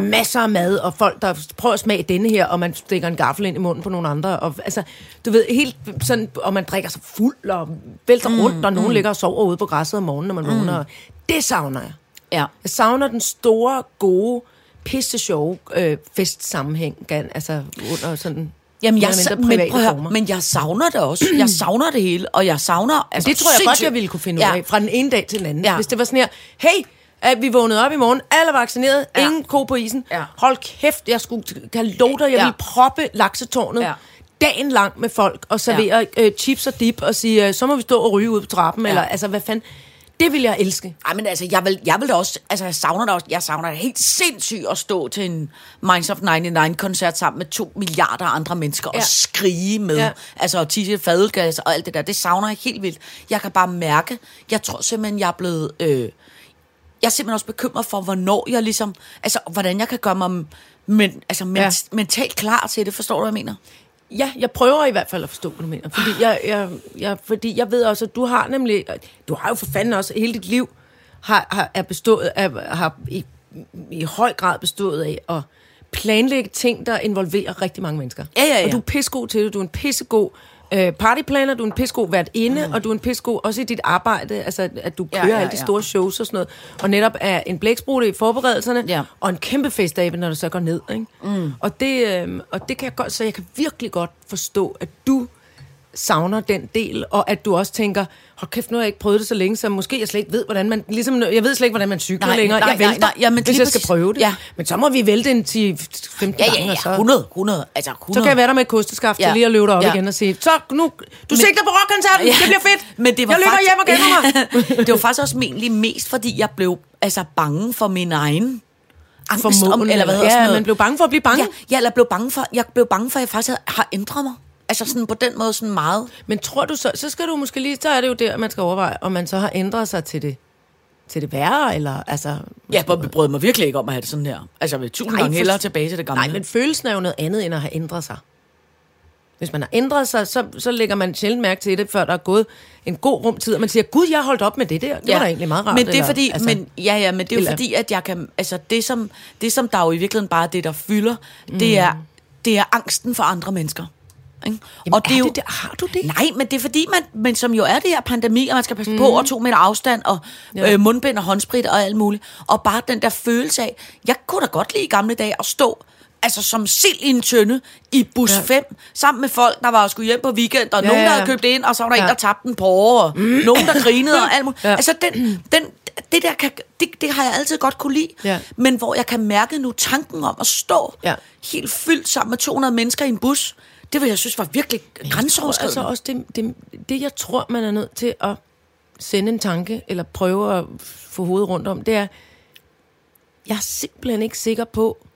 masser af mad, og folk, der prøver at smage denne her, og man stikker en gaffel ind i munden på nogle andre. Og, altså, du ved, helt sådan, og man drikker sig fuld og vælter mm, rundt, og nogen ligger og sover ude på græsset om morgenen, når man mm. vågner. Det savner jeg. Ja. Jeg savner den store, gode, pisse sjove øh, festsammenhæng, altså under sådan Jamen, jeg, men, prøv høre, men jeg savner det også. Jeg [CLEARS THROAT] savner det hele, og jeg savner... Altså, Det tror jeg godt, jeg ville kunne finde ja. ud af, fra den ene dag til den anden. Ja. Ja. Hvis det var sådan her, hey, at vi vågnede op i morgen, alle er vaccineret, Ja. ja. ingen ko på isen. Ja. Hold kæft, jeg skulle kan love dig, jeg Ja. ville proppe laksetårnet Ja. ja. dagen lang med folk, og servere ja. øh, chips og dip, og sige, øh, så må vi stå og ryge ud på trappen, Ja. ja. eller altså, hvad fanden. Det vil jeg elske. Ej, men altså, jeg vil, jeg vil da også, altså, jeg savner det også, jeg savner det helt sindssygt at stå til en Minds of 99-koncert sammen med to milliarder andre mennesker ja. og skrige med, ja. Altså, og tisse fadelgas og alt det der, det savner jeg helt vildt. Jeg kan bare mærke, jeg tror simpelthen, jeg er blevet, øh, jeg er simpelthen også bekymret for, hvornår jeg ligesom, altså, hvordan jeg kan gøre mig men, altså, men. Ja. mentalt klar til det, forstår du, hvad jeg mener? Ja, jeg prøver i hvert fald at forstå, hvad du mener. Fordi jeg, jeg, jeg, fordi jeg ved også, at du har nemlig... Du har jo for fanden også hele dit liv har, har, er bestået af, har i, i høj grad bestået af at planlægge ting, der involverer rigtig mange mennesker. Ja, ja, ja. Og du er pissegod til det. Du er en pissegod øh, partyplaner, du er en pissegod vært inde, mm. og du er en pissegod også i dit arbejde, altså at du Ja, kører ja, alle de ja. store shows og sådan noget, og netop er en blæksprutte i forberedelserne, Ja. og en kæmpe festabe, når du så går ned. Ikke? Mm. Og, det, øh, og det kan jeg godt, så jeg kan virkelig godt forstå, at du savner den del, og at du også tænker, hold kæft, nu har jeg ikke prøvet det så længe, så måske jeg slet ikke ved, hvordan man, ligesom, jeg ved slet ikke, hvordan man cykler Nej, længere. nej, jeg nej, vælter, nej, jamen, hvis jeg skal prøve det. Ja. Men så må vi vælte en 10-15 Ja, ja, gange, ja, og så... 100, 100, altså 100. Så kan jeg være der med et kosteskaft Ja. til lige at løbe dig op Ja. ja. igen og sige, så nu, du Men- sigter på rockkoncerten, Ja. det bliver fedt. Men det var jeg løber faktisk, hjem og gemmer mig. [LAUGHS] det var faktisk også egentlig mest, fordi jeg blev altså bange for min egen angst. Om, eller hvad hedder ja, sådan noget. man blev bange for at blive bange. Ja, ja, eller blev bange for, jeg blev bange for, at jeg faktisk havde, har ændret mig. Altså sådan på den måde sådan meget. Men tror du så, så skal du måske lige, så er det jo der, man skal overveje, om man så har ændret sig til det, til det værre, eller altså... Ja, jeg brød mig virkelig ikke om at have det sådan her. Altså jeg vil tusind gange hellere tilbage til det gamle. Nej, men følelsen er jo noget andet, end at have ændret sig. Hvis man har ændret sig, så, så lægger man sjældent mærke til det, før der er gået en god rum tid, og man siger, gud, jeg har holdt op med det der. Det ja. var da egentlig meget rart. Men det er eller, fordi, altså, men, ja, ja, men det er eller- fordi, at jeg kan, altså det som, det som der jo i virkeligheden bare er det, der fylder, mm. det, er, det er angsten for andre mennesker. Ikke? Jamen, er det det? Har du det? Nej, men det er fordi, man, men som jo er det her pandemi, og man skal passe mm. på, og to meter afstand, og ja. Øh, mundbind og håndsprit og alt muligt. Og bare den der følelse af, jeg kunne da godt lide i gamle dage at stå altså som sild i en tønde i bus Ja. 5,5, sammen med folk, der var skulle hjem på weekend, og Ja, nogen, der havde købt ind, og så var der ja. En, der tabte en på og nogen, der grinede, og [LAUGHS] alt muligt. Ja. Altså, den, den, det der, kan, det, det har jeg altid godt kunne lide, Ja. men hvor jeg kan mærke nu tanken om at stå Ja. helt fyldt sammen med 200 mennesker i en bus, det vil jeg synes var virkelig grænseoverskridende. altså også det, det, det, jeg tror, man er nødt til at sende en tanke, eller prøve at få hovedet rundt om, det er, jeg er simpelthen ikke sikker på,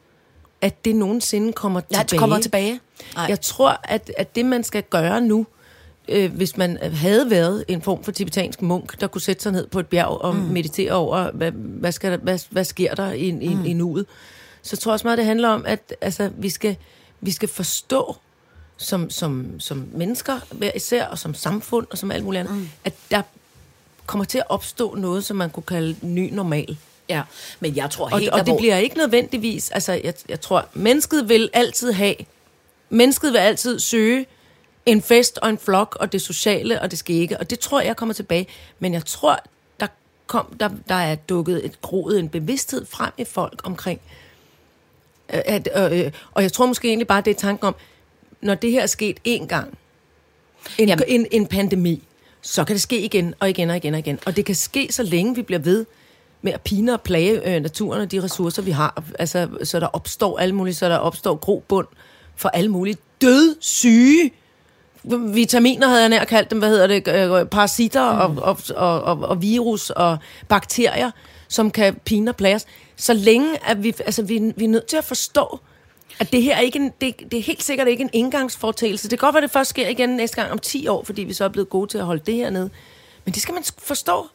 at det nogensinde kommer Ja, tilbage. det kommer tilbage. Nej. Jeg tror, at, at det, man skal gøre nu, øh, hvis man havde været en form for tibetansk munk, der kunne sætte sig ned på et bjerg og mm. meditere over, hvad, hvad, skal der, hvad, hvad sker der i, i, mm. i nuet, så tror jeg også meget, det handler om, at altså, vi, skal, vi skal forstå, som, som, som mennesker hver især, og som samfund, og som alt muligt andet, mm. at der kommer til at opstå noget, som man kunne kalde ny normal. Ja, men jeg tror Og, helt, og det hvor- bliver ikke nødvendigvis, altså jeg, jeg tror, mennesket vil altid have, mennesket vil altid søge en fest og en flok og det sociale og det skægge, og det tror jeg kommer tilbage. Men jeg tror, der, kom, der, der er dukket et groet en bevidsthed frem i folk omkring, øh, at, øh, øh, og jeg tror måske egentlig bare, det er tanken om, når det her er sket én gang, en, Jamen. en, en pandemi, så kan det ske igen og igen og igen og igen. Og det kan ske, så længe vi bliver ved med at pine og plage øh, naturen og de ressourcer, vi har. Altså, så der opstår alle mulige, så der opstår grobund for alle mulige død, syge vitaminer, havde jeg nær kaldt dem, hvad hedder det, øh, parasitter mm. og, og, og, og, og virus og bakterier, som kan pine og plage os. Så længe at vi, altså, vi, vi er nødt til at forstå, at det her er ikke en, det, det er helt sikkert ikke en indgangsfortagelse. Det kan godt være, det først sker igen næste gang om 10 år, fordi vi så er blevet gode til at holde det her nede. Men det skal man forstå.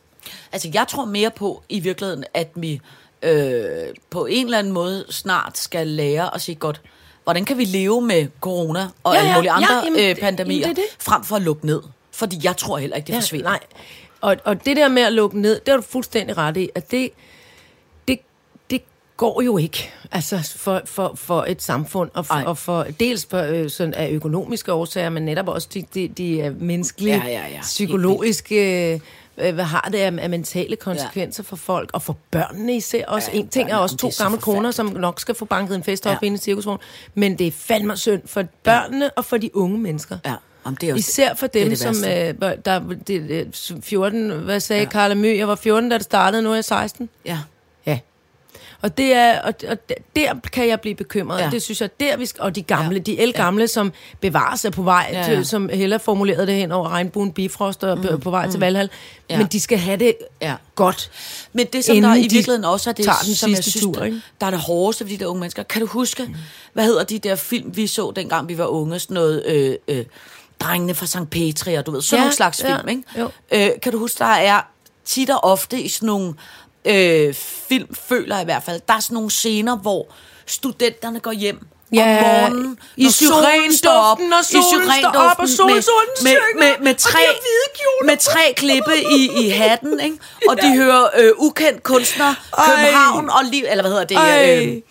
Altså, jeg tror mere på i virkeligheden, at vi øh, på en eller anden måde snart skal lære at sige godt, hvordan kan vi leve med corona og Ja, alle ja, mulige ja, andre jamen, øh, pandemier, jamen, det det. frem for at lukke ned. Fordi jeg tror heller ikke, det forsvinder. Nej. Og, og det der med at lukke ned, det er du fuldstændig ret i, at det går jo ikke altså for, for, for et samfund, og for, Ej. og for dels for, øh, sådan af økonomiske årsager, men netop også de, de, de øh, menneskelige, Ja, ja, ja. psykologiske, øh, hvad har det af, af mentale konsekvenser ja. for folk, og for børnene især også. Ja, Ja, en ting er også det to gamle kroner, som nok skal få banket en fest op Ja. ja. inde i cirkusvogn, men det er fandme synd for børnene og for de unge mennesker. Ja, om det er Især for det dem, det som værste. øh, der det, øh, 14, hvad sagde ja. Carla Mø? Jeg var 14, da det startede, nu er jeg 16. Ja. Og, det er, og, og der kan jeg blive bekymret. Ja. Det synes jeg, der vi skal, og de gamle, Ja. de elgamle, ja. som bevares er på vej, Ja. Til, som Hella formulerede det hen over regnbuen Bifrost og mm, på vej mm. til Valhall. Ja. Men de skal have det Ja. godt. Men det, som der i de virkeligheden også er det, den som jeg synes, tur, der, ikke? der er det hårdeste for de der unge mennesker. Kan du huske, mm. hvad hedder de der film, vi så dengang vi var unge? Sådan noget, øh, øh, drengene fra St. Petri, og du ved, sådan Ja, nogle slags ja, film, ikke? jo. Øh, kan du huske, der er tit og ofte i sådan nogle øh, film, føler jeg i hvert fald, der er sådan nogle scener, hvor studenterne går hjem Ja, om morgenen, i solen står op, duften, når i solen står op, og syrendufen solsorten med, med, med, med, og tre, med tre klippe i, i hatten, ikke? og de hører øh, ukendt kunstner, København og liv, eller hvad hedder det? Ej. Øh,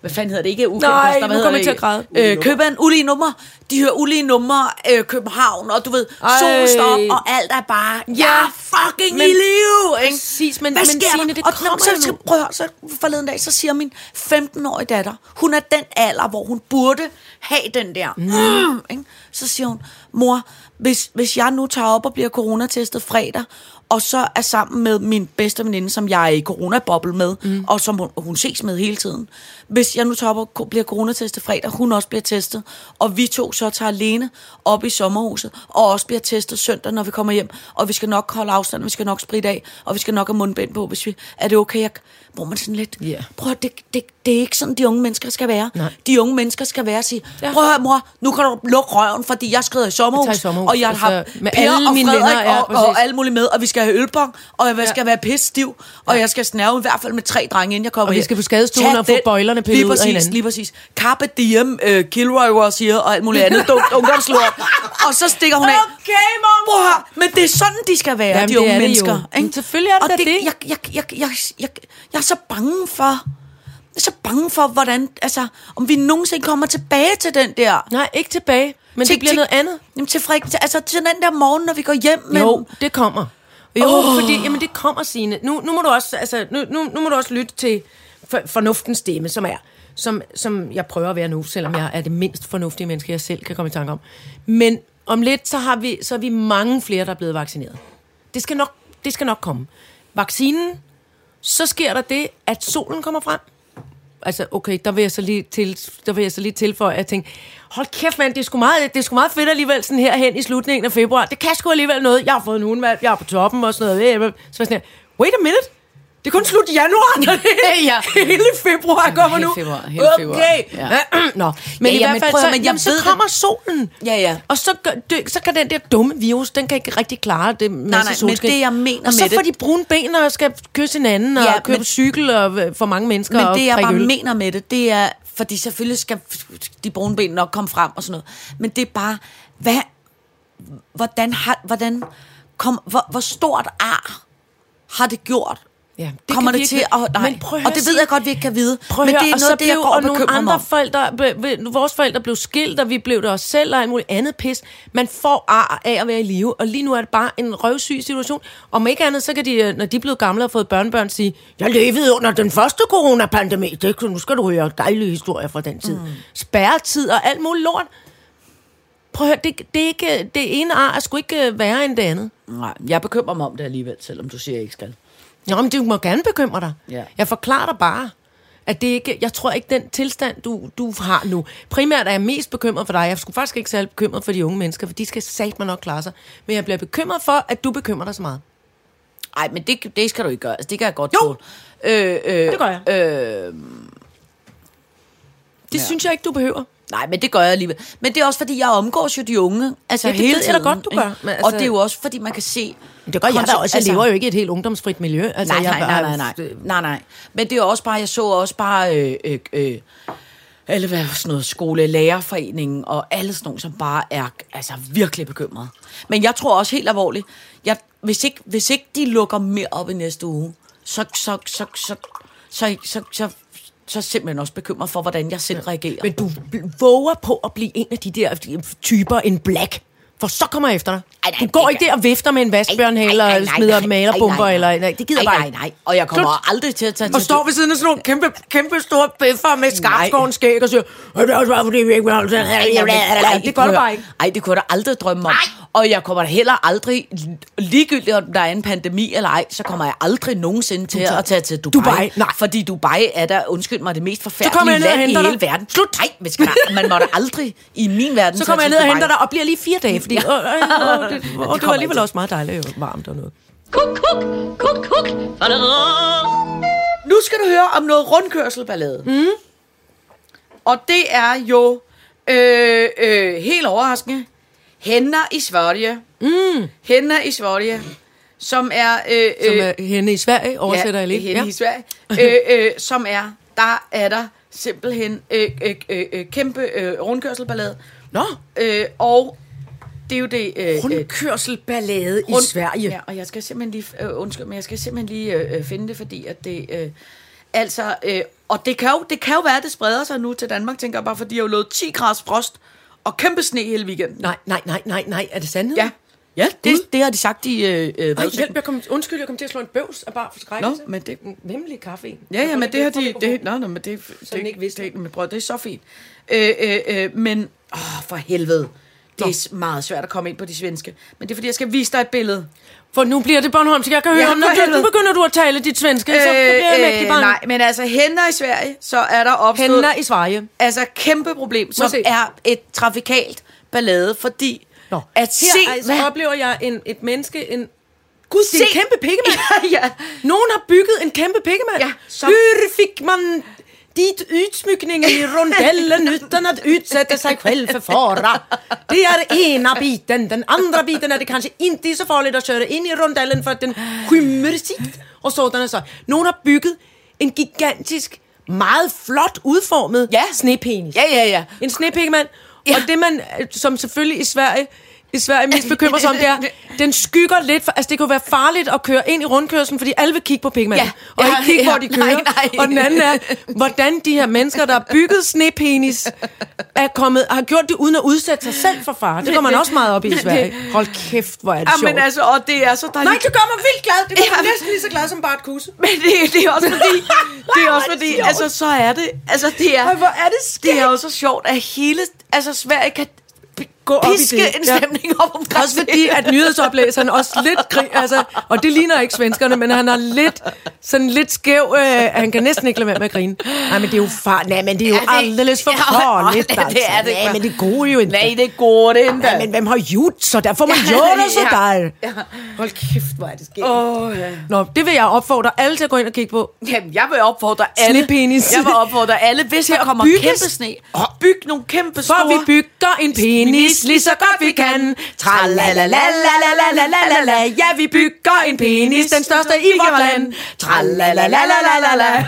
hvad fanden hedder det? Ikke ukendt Nej, kunstner, hvad nu kommer det? jeg til at græde. Øh, København, ulige nummer. De hører ulige numre, øh, København, og du ved, Ej. solen står op, og alt er bare, ja, Ja, fucking men- i live, ikke? Præcis, men- Hvad men sker Signe, der? det og kommer så, så, prøv så forleden dag, så siger min 15-årige datter, hun er den alder, hvor hun burde have den der. Mm. [CLEARS THROAT] ikke? Så siger hun, mor, hvis, hvis jeg nu tager op og bliver coronatestet fredag, og så er sammen med min bedste veninde, som jeg er i coronaboble med, mm. og som hun, hun ses med hele tiden. Hvis jeg nu tager op og ko- bliver coronatestet fredag, hun også bliver testet, og vi to så tager alene op i sommerhuset, og også bliver testet søndag, når vi kommer hjem, og vi skal nok holde afstand, vi skal nok spritte af, og vi skal nok have mundbind på, hvis vi... Er det okay? Jeg, hvor man sådan lidt... Ja. Prøv det, det, det er ikke sådan, de unge mennesker skal være. Nej. De unge mennesker skal være og sige, Ja. prøv at høre, mor, nu kan du lukke røven, fordi jeg skrider i sommerhus, Jeg i sommerhus, og jeg har altså, med Per alle og mine Frederik venner, ja, og, og præcis. alle mulige med, og vi skal have ølbong, og jeg skal Ja. være pisse stiv, og jeg skal snæve i hvert fald med tre drenge, inden jeg kommer Og vi skal på skadestuen og få bøjlerne pillet ud af hinanden. Lige præcis. Carpe diem, uh, Kilroy was here, og alt muligt andet [LAUGHS] ungdomslort. Og så stikker hun af. Okay, mor. Men det er sådan, de skal være, Jamen, de unge er mennesker. Men selvfølgelig er det og det. Jeg, jeg, jeg, jeg, jeg, jeg er så bange for... Jeg er så bange for, hvordan, altså, om vi nogensinde kommer tilbage til den der... Nej, ikke tilbage, men til, det bliver til, noget andet. Jamen, til, frik, til, altså, til den der morgen, når vi går hjem. Men, Jo, det kommer. Jo, oh. fordi jamen, det kommer, Signe. Nu, nu, må du også, altså, nu, nu, nu må du også lytte til for, fornuftens stemme, som er, som, som jeg prøver at være nu, selvom jeg er det mindst fornuftige menneske, jeg selv kan komme i tanke om. Men om lidt, så, har vi, så er vi mange flere, der er blevet vaccineret. Det skal nok, det skal nok komme. Vaccinen, så sker der det, at solen kommer frem. Altså, okay, der vil jeg så lige, til, der vil jeg så lige tilføje, at jeg tænkte, hold kæft mand, det er, sgu meget, det er sgu meget fedt alligevel sådan her hen i slutningen af februar. Det kan sgu alligevel noget. Jeg har fået en hundevalg, jeg er på toppen og sådan noget. Så var jeg sådan her, wait a minute, det er kun slut januar, når det Ja. hele februar kommer Hele nu. februar, hele februar. Okay. Ja. [CLEARS THROAT] Nå, men Ja, i ja, hvert men fald, prøv så, men jeg jamen, så ved det. kommer solen. Ja, ja. Og så, så kan den der dumme virus, den kan ikke rigtig klare det masse nej, men solskin. det, jeg mener og så med får det- de brune ben og skal kysse hinanden og Ja, køre men- på cykel og for mange mennesker Men og det, jeg bare øl. mener med det, det er, fordi selvfølgelig skal de brune ben nok komme frem og sådan noget, men det er bare, hvad, hvordan, har, hvordan kom, hvor, hvor stort ar har det gjort? Ja, det Kommer det til ikke- at... Nej, Men prøv og det ved jeg godt, vi ikke kan vide. Prøv men det er og noget så af det, jeg blev, går og og nogle andre forældre, ble, vores forældre blev skilt, og vi blev det også selv, og alt muligt andet pis. Man får ar af at være i live, og lige nu er det bare en røvsyg situation. Om ikke andet, så kan de, øh, når de er blevet gamle og fået børnebørn, sige, jeg levede under den første coronapandemi. Det, nu skal du høre dejlige historier fra den tid. Mm. Spærretid og alt muligt lort. Prøv at høre, det, det, er ikke, det ene ar er sgu ikke øh, værre end det andet. Nej, jeg bekymrer mig om det alligevel, selvom du siger, jeg ikke skal. Nå, men du må gerne bekymre dig. Ja. Jeg forklarer dig bare, at det ikke, jeg tror ikke, den tilstand, du, du har nu. Primært er jeg mest bekymret for dig. Jeg skulle faktisk ikke særlig bekymret for de unge mennesker, for de skal satme nok klare sig. Men jeg bliver bekymret for, at du bekymrer dig så meget. Nej, men det, det skal du ikke gøre. Altså, det kan jeg godt Jo. tåle. Øh, øh, Det gør jeg. Øh, Det ja. synes jeg ikke, du behøver. Nej, men det gør jeg alligevel. Men det er også, fordi jeg omgås jo de unge. Altså Ja, det hele ved jeg da godt, du gør, men Og altså- det er jo også, fordi man kan se... Det gør jeg da også. Jeg lever jo ikke i et helt ungdomsfrit miljø. Altså, Nej, nej, nej, nej, nej, nej, nej. Men det er også bare, jeg så også bare, øh, øh, øh, alle hvad, sådan noget skolelærerforeningen og alle sådan nogle, som bare er altså, virkelig bekymrede. Men jeg tror også helt alvorligt, jeg, hvis, ikke, hvis ikke de lukker mere op i næste uge, så, så, så, så, så, så, så, så jeg simpelthen også bekymret for, hvordan jeg selv reagerer. Men du våger på at blive en af de der typer, en black. For så kommer jeg efter dig. Ej, nej, du går ikke der og vifter med en vaskebjørnhale Ej, ej, og nej, smider malerbomber. ej, Eller, nej. det gider Ej, bare nej, ikke. nej. Og jeg kommer Slut. aldrig til at tage Og står ved siden af sådan nogle kæmpe, kæmpe store bøffer med skarpskåren skæg og siger, "Og det er også bare fordi, vi ikke vil holde sådan." Det gør du bare ikke. Nej, det kunne jeg da aldrig drømme om. Og jeg kommer heller aldrig, ligegyldigt om der er en pandemi eller ej, så kommer jeg aldrig nogensinde til at tage til Dubai. Dubai, nej. Fordi Dubai er der, undskyld mig, det mest forfærdelige land i hele verden. Slut. Nej, men skal man må aldrig i min verden Så kommer jeg ned og henter dig og bliver lige fire dage, fordi Ja. ja. øh, øh, øh, det, og det kommer var alligevel også meget dejligt og varmt og noget. Kuk, kuk, kuk, kuk. Nu skal du høre om noget rundkørselballade. Mm. Og det er jo øh, øh, helt overraskende. Hænder i Sverige. Mm. Hænder i Sverige. Som er... Øh, Som øh, er henne i Sverige, oversætter jeg lige. Hende i Sverige. [LAUGHS] øh, øh, som er... Der er der simpelthen øh, øh, øh, øh, kæmpe øh, rundkørselballade. Nå, Øh, og det er jo det... Øh, øh, rundkørselballade i Rund- Sverige. Ja, og jeg skal simpelthen lige, øh, undskyld, men jeg skal simpelthen lige øh, øh, finde det, fordi at det, øh, altså, øh, og det kan, jo, det kan jo være, at det spreder sig nu til Danmark, tænker jeg bare, fordi jeg har jo lovet 10 graders frost og kæmpe sne hele weekenden. Nej, nej, nej, nej, nej. Er det sandhed? Ja, ja det, det har de sagt i øh, øh, Ej, hjælp, jeg kom, undskyld, jeg kom til at slå en bøvs af bare forskrækkelse. Nå, men det- Vemmelig kaffe. Ja, ja, men det har de... Det, nå, nå, men det, det, den ikke vidste. det, men prøv, det er så fint. Øh, øh, øh, men, åh, for helvede. Det er meget svært at komme ind på de svenske. Men det er, fordi jeg skal vise dig et billede. For nu bliver det Bornholmsk. Jeg kan høre, Ja, når du, nu begynder du at tale dit svenske, så bliver jeg mægtig bange. nej, men altså hænder i Sverige, så er der opstået... Hænder i Sverige. Altså kæmpe problem, som se. er et trafikalt ballade, fordi Nå, at se, her altså, oplever jeg en, et menneske, en... Gud, Det er en kæmpe pikkemand. [LAUGHS] ja, ja. Nogen har bygget en kæmpe pikkemand. Ja, som- Hur fick man dit utsmyckning i rondellen utan att utsätta sig själv för fara? Det är ena biten. Den andra biten är det kanske inte är så farligt att köra in i rondellen för att den skymmer sikt och sådana saker. Nogen har bygget en gigantisk, meget flot udformet Ja. snepenis. Ja, ja, ja. En snepikkemand. Ja. Ja. Og det man, som selvfølgelig i Sverige, i Sverige mest bekymrer sig om, det er, den skygger lidt. For, altså, det kunne være farligt at køre ind i rundkørslen, fordi alle vil kigge på pigmanden. Ja, og ja, ikke kigge, ja, hvor de kører. nej, nej. Og den anden er, hvordan de her mennesker, der har bygget snepenis, er kommet, har gjort det uden at udsætte sig selv for far. Det går man også meget op i i Sverige. Hold kæft, hvor er det Ja, sjovt. men altså, og det er så dejligt. Nej, det gør mig vildt glad. Det gør mig Ja. næsten lige så glad som Bart Kusse. Men det, det er også fordi, [LAUGHS] det er også fordi, altså så er det, altså det er, hvor er det skægt. det er jo så sjovt, at hele, altså Sverige kan Gå op i piske det. en Ja. stemning op omkring Også fordi, at nyhedsoplæseren også lidt grin, altså, og det ligner ikke svenskerne, men han har lidt, sådan lidt skæv, øh, han kan næsten ikke lade være med at grine. Nej, men det er jo far, nej, men det er jo Ja, aldeles [LAUGHS] for Ja, farligt. det er det. Nej, men det går jo ikke. Nej, det går det ikke. Nej, men hvem har gjort så? Der får man [LAUGHS] Ja, gjort så ja. der. Hold kæft, hvor er det sket. Åh, ja. Nå, det vil jeg opfordre alle til at gå ind og kigge på. Jamen, jeg vil opfordre alle. Snepenis. Jeg vil opfordre alle, hvis der kommer bygge kæmpe sne. Byg nogle kæmpe For store... vi bygger en penis pis lige så godt vi kan. la, ja vi bygger en penis, den største i vores land. Tralala la la la la la.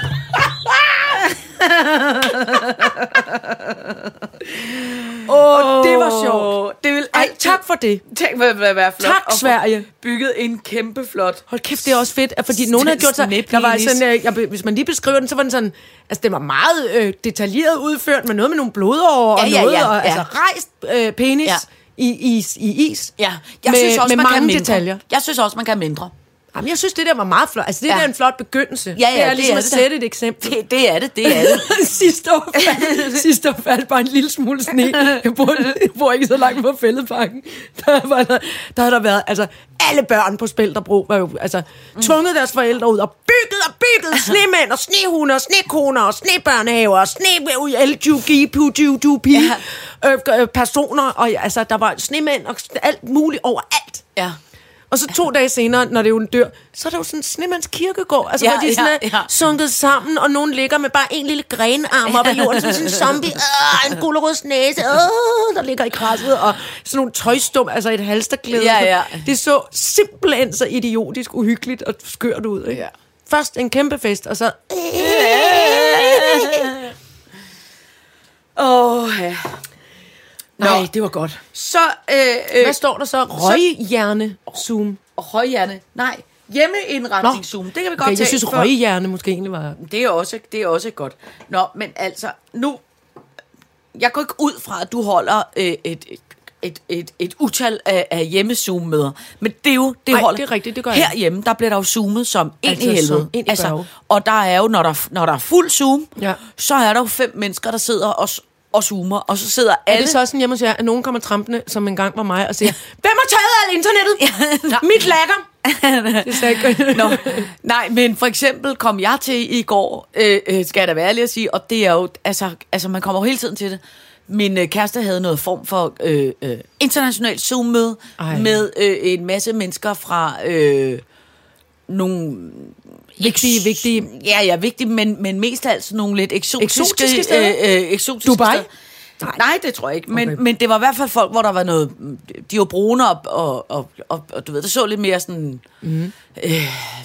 Åh, det var sjovt. Det vil Ej, altid... tak for det. Tænk, hvad hvad være flot. Tak, få Sverige. Bygget en kæmpe flot... Hold kæft, det er også fedt, fordi nogen har gjort sig... Der var sådan, øh, jeg, hvis man lige beskriver den, så var den sådan... Altså, det var meget øh, detaljeret udført, med noget med nogle blodårer Ja, og ja, noget, ja, og, ja. altså rejst øh, penis Ja. i, is, i is. Ja, jeg med, synes også, med man kan mange mindre. detaljer. Jeg synes også, man kan mindre. Jamen, jeg synes, det der var meget flot. Altså, det Ja. der er en flot begyndelse. Ja, ja, det er det ligesom er at det sætte et eksempel. Det, det er det, det er det. [LAUGHS] sidste år faldt, [LAUGHS] sidste år faldt bare en lille smule sne. Jeg bor, jeg bor ikke så langt fra fældeparken. Der, var der, der havde der været, altså alle børn på Spælterbro var jo altså, mm. tvunget deres forældre ud og bygget og bygget [LAUGHS] snemænd og snehunde og snekoner og snebørnehaver og sne LGB, PUGB, Ja. øh, øh, personer. Og altså, der var snemænd og alt muligt overalt. Ja. Og så to dage senere, når det er jo en dør, så er der jo sådan en snemands kirkegård, altså Ja, hvor de sådan ja, er ja. sunket sammen, og nogen ligger med bare en lille grenarm op i jorden, som sådan en zombie, øh, en gulerøds næse, øh, der ligger i krasset, og sådan nogle tøjstum, altså et halsterklæde. Ja, ja. Det så simpelthen så idiotisk, uhyggeligt og skørt ud. Ikke? Ja. Først en kæmpe fest, og så... Åh, oh, ja. Nej, det var godt. Så, øh, øh, Hvad står der så? Røghjerne Zoom. højhjerne. Nej, hjemmeindretning Zoom. Det kan vi godt Okay, tage. jeg synes, for- røghjerne måske egentlig var... Det er også, det er også godt. Nå, men altså, nu... Jeg går ikke ud fra, at du holder øh, et, et, et, et, et utal af, af hjemmezoom-møder. Men det er jo... Det Nej, holder. det er rigtigt, det gør jeg. Herhjemme, der bliver der jo zoomet som ind Altså, i helvede. som ind i børge. og der er jo, når der, når der er fuld zoom, Ja. så er der jo fem mennesker, der sidder og, og zoomer. Og så sidder Er alle... det så sådan hjemme hos jer, at nogen kommer trampende, som engang var mig, og siger, hvem har taget al internettet? Ja. [LAUGHS] Mit lakker! [LAUGHS] det sagde ikke. Nå, nej, men for eksempel kom jeg til i går, øh, øh, skal jeg da være ærlig at sige, og det er jo, altså, altså man kommer jo hele tiden til det. Min øh, kæreste havde noget form for øh, øh, internationalt Zoom-møde med øh, en masse mennesker fra øh, nogle... Vigtige, vigtige- Ja, ja, vigtige, men, men mest af alt nogle lidt eksotiske, Eksotiske steder? Øh, øh, eksotiske Dubai? steder. Nej. Nej, det tror jeg ikke. Men, Okay. men det var i hvert fald folk, hvor der var noget... De var brune og, og, og, og, og du ved, det så lidt mere sådan... Mm. Øh,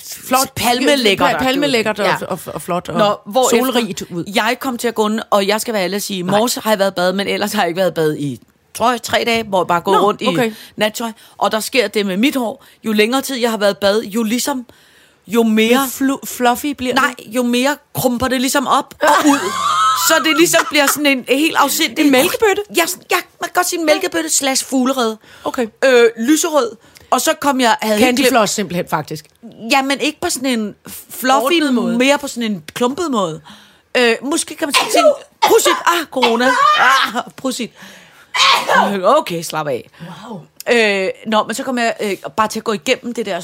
flot palmelækkert. Pa- palmelækkert og, Ja. og, og, flot og Nå, hvor solrigt ud. Jeg kom til at gå og jeg skal være ærlig at sige, morges har jeg været i bad, men ellers har jeg ikke været i bad i tror jeg, tre dage, hvor jeg bare går Nå, rundt okay. i nattøj. Og der sker det med mit hår. Jo længere tid jeg har været i bad, jo ligesom, jo mere... Flu- fluffy bliver Nej, jo mere krumper det ligesom op og ud. Så det ligesom bliver sådan en helt afsindig... En mælkebøtte? Ja, ja, man kan godt sige en mælkebøtte slash fuglerede. Okay. Øh, lyserød. Og så kom jeg... Havde Candy glemt- floss simpelthen, faktisk. Ja, men ikke på sådan en fluffy Ordnet måde. Mere på sådan en klumpet måde. Øh, måske kan man sige ting... Prosit! Ah, corona. Ah, prosit. Okay, slap af. Wow. Øh, nå, men så kom jeg øh, bare til at gå igennem det der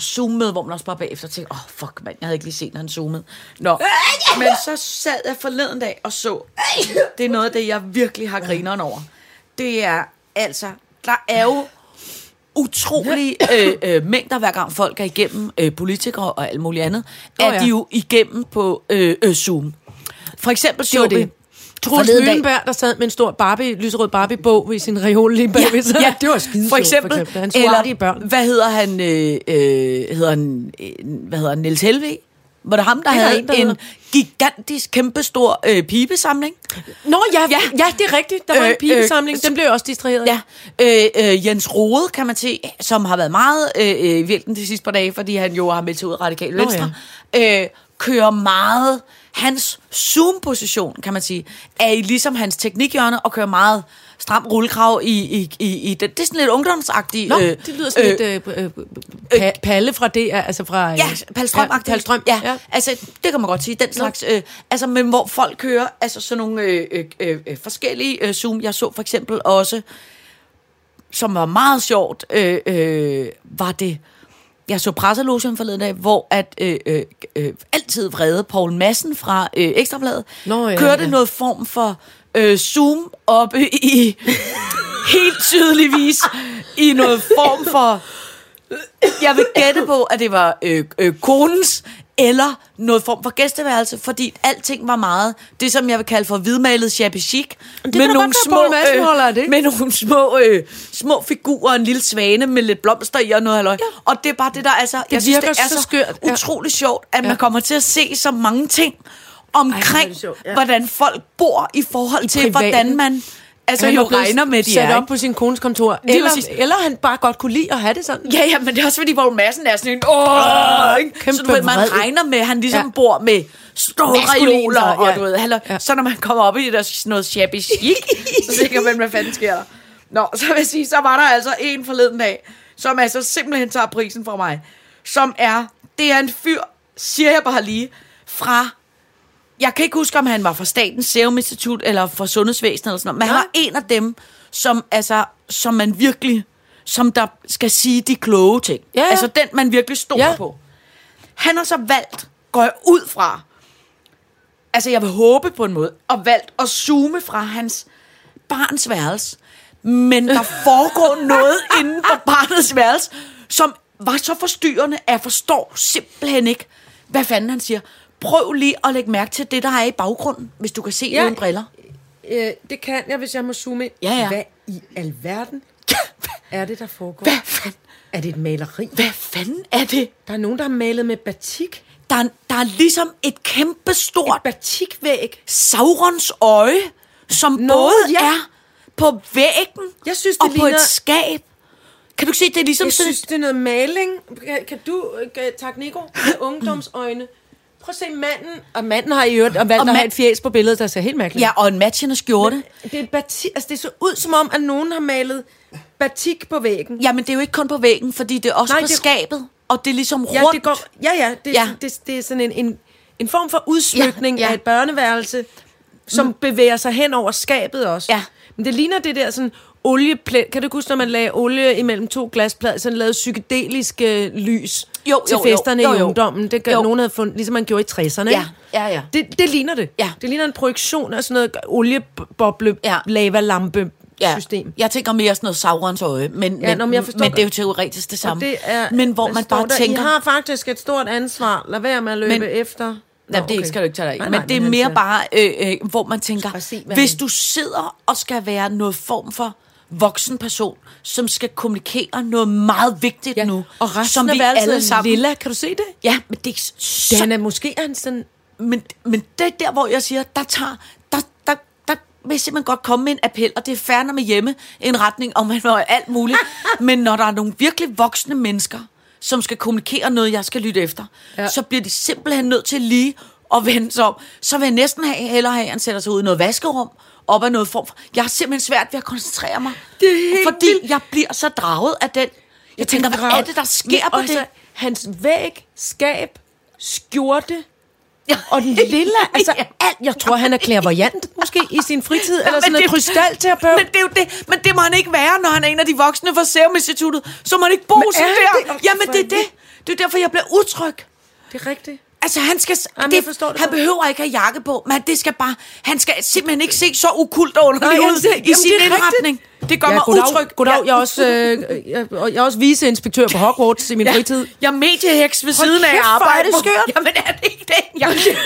Zoom-møde, hvor man også bare bagefter tænkte, åh, oh, fuck, mand, jeg havde ikke lige set, når han zoomede. Nå, men så sad jeg forleden dag og så, det er noget af det, jeg virkelig har grineren over. Det er altså, der er jo utrolige øh, øh, mængder, hver gang folk er igennem øh, politikere og alt muligt andet, er ja. de jo igennem på øh, øh, Zoom. For eksempel så det. Troels Møllenberg, der sad med en stor Barbie, lyserød Barbie-bog i sin reol lige bagved sig. Ja, det var skide for sjovt, eksempel. Han artige børn. Hvad hedder han? Øh, øh, hedder han øh, hvad hedder han? Niels Helve? Var det ham, der Det er havde en, der en gigantisk, kæmpestor øh, pibesamling? Nå, ja, Ja. ja. ja, det er rigtigt. Der var Øh, en pibesamling. øh, Den blev også distraheret. Ja, øh, øh, Jens Rode, kan man se, som har været meget øh, øh, i vælten de sidste par dage, fordi han jo har meldt sig ud af Radikale Nå, Venstre, øh, kører meget... Hans zoom-position, kan man sige, er i ligesom hans teknikhjørne, og kører meget stram rullekrav i, i, i, i det. Det er sådan lidt ungdomsagtigt. Nå, det lyder sådan lidt øh, øh, øh, pa- Palle fra det, altså fra... øh, Ja, Palstrøm ja, Palstrøm, ja, ja. Altså, det kan man godt sige. Den slags... Øh, altså, men hvor folk kører altså sådan nogle øh, øh, øh, øh, forskellige øh, Zoom. Jeg så for eksempel også, som var meget sjovt, øh, øh, var det... Jeg så presselogen forleden dag, hvor at øh, øh, øh, altid vrede Paul Madsen fra øh, Ekstrabladet Nå, ja, kørte ja. noget form for øh, Zoom oppe i [LAUGHS] helt tydeligvis i noget form for jeg vil gætte på, at det var øh, øh, konens eller noget form for gæsteværelse, fordi alting var meget det, som jeg vil kalde for hvidmalet shabby chic. være, Poul Madsen holder af det. med nogle små, øh, små figurer, en lille svane med lidt blomster i og noget halløj. Ja. Og det er bare det, der altså, det jeg synes, det er så så skørt, ja. utrolig sjovt, at man Ja. kommer til at se så mange ting omkring, det sjovt, ja. hvordan folk bor i forhold til, privaten. hvordan man altså Han jo er regner med, de sat er. op på sin kones kontor. er Eller, præcis. eller han bare godt kunne lide at have det sådan. Ja, ja, men det er også fordi, Poul Madsen er sådan en... Åh, ikke? kæmpe så du ved, man vred. regner med, han ligesom Ja. ja. bor med store reoler, så, og ja. du ved, halløj. Ja. så når man kommer op i det der sådan noget shabby chic, så tænker man, hvad fanden sker der? Nå, så vil jeg sige, så var der altså en forleden dag, som altså simpelthen tager prisen fra mig, som er, det er en fyr, siger jeg bare lige, fra jeg kan ikke huske, om han var fra Statens Serum Institut eller fra Sundhedsvæsenet eller sådan noget, men han Nej. var en af dem, som, altså, som man virkelig, som der skal sige de kloge ting. Ja, ja. Altså den, man virkelig stoler Ja. på. Han har så valgt, går jeg ud fra, altså jeg vil håbe på en måde, og valgt at zoome fra hans barns værelse. Men der [LAUGHS] foregår noget inden for barnets værelse, som var så forstyrrende, at jeg forstår simpelthen ikke, hvad fanden han siger. Prøv lige at lægge mærke til det, der er i baggrunden, hvis du kan se Ja. uden briller. Øh, det kan jeg, hvis jeg må zoome ind. Ja, ja. Hvad i alverden er det, der foregår? Hvad fanden, Er det et maleri? hvad fanden er det? Der er nogen, der har malet med batik. Der, er- der er ligesom et kæmpe stort Batikvæg. Saurons øje, som Nå, både ja. er på væggen Jeg synes, og det på ligner- et skab. Kan du se, det er ligesom Jeg sådan synes, det er noget maling. Kan, kan du, øh, tak Nico, med [LAUGHS] ungdomsøjne. Prøv at se manden. Og manden har i øvrigt og valgt Og at have et fjæs på billedet, der ser helt mærkeligt. Ja, og en matchende skjorte. Det er et batik, altså det så ud som om, at nogen har malet batik på væggen. Jamen, det er jo ikke kun på væggen, fordi det er også Nej, på det- skabet. Og det er ligesom rundt. Ja, det går, ja, ja, det, ja. Ja. Det, det, er sådan en, en, en form for udsmykning ja, Ja, ja. ja. af et børneværelse, som mm. bevæger sig hen over skabet også. Ja. Men det ligner det der sådan olieplæt. Kan du huske, når man lagde olie imellem to glasplader, sådan lavede psykedeliske lys Jo, til jo, jo. festerne Jo, i jo. ungdommen? Det gør Jo. nogen havde fundet, ligesom man gjorde i 60'erne. Ja, ja, ja. Det, det ligner det. Ja. Det ligner en projektion af sådan noget olieboble, ja. Lavalampe ja. system. Jeg tænker mere sådan noget Saurons øje, men, Ja, men, nå, men jeg men det. er jo teoretisk det Og samme. det er, men hvor man bare der? tænker... I har faktisk et stort ansvar. Lad være med at løbe Men- efter. Nej, det skal du ikke tage dig af. Nej, Men nej, det er mere bare, øh, øh, hvor man tænker, se, hvis du sidder og skal være noget form for voksen person, som skal kommunikere noget meget vigtigt Ja. nu, Og resten som vi alle sammen... lilla. Kan du se det? Ja, men det er så... han er måske han sådan... Men, men det er der, hvor jeg siger, der tager... Der, der, der vil simpelthen godt komme med en appel, og det er færre med hjemme en retning om man og alt muligt. [LAUGHS] men når der er nogle virkelig voksne mennesker, som skal kommunikere noget, jeg skal lytte efter, ja. så bliver de simpelthen nødt til lige at vende sig om. Så vil jeg næsten have, hellere have, at han sætter sig ud i noget vaskerum, op af noget form for... Jeg har simpelthen svært ved at koncentrere mig. Det er helt fordi vildt. jeg bliver så draget af den... Jeg tænker, hvad er det, der sker på det? Hans væg, skab, skjorte Ja. og den lille... [LAUGHS] Altså Ja. alt. Jeg tror, han er klærvoyant måske i sin fritid. eller men sådan noget krystalterapeut. Men det er jo det. Men det må han ikke være, når han er en af de voksne fra Serum Instituttet. Så må han ikke bo Men sådan er der. det? Jamen, det er det. Det er derfor, jeg bliver utryg. Det er rigtigt. Altså, han skal... Jamen, det, jeg forstår det han godt. behøver ikke have jakke på, men det skal bare... Han skal simpelthen ikke se så ukult og underlig ud i jamen, sin det indretning. Det gør ja, mig goddag, utryg. Goddag, Ja. jeg er også, øh, jeg, jeg er også viceinspektør på Hogwarts i min Ja, fritid. jeg er medieheks ved siden af hvor er det skørt. Jamen, er det ikke det? Jeg, jeg,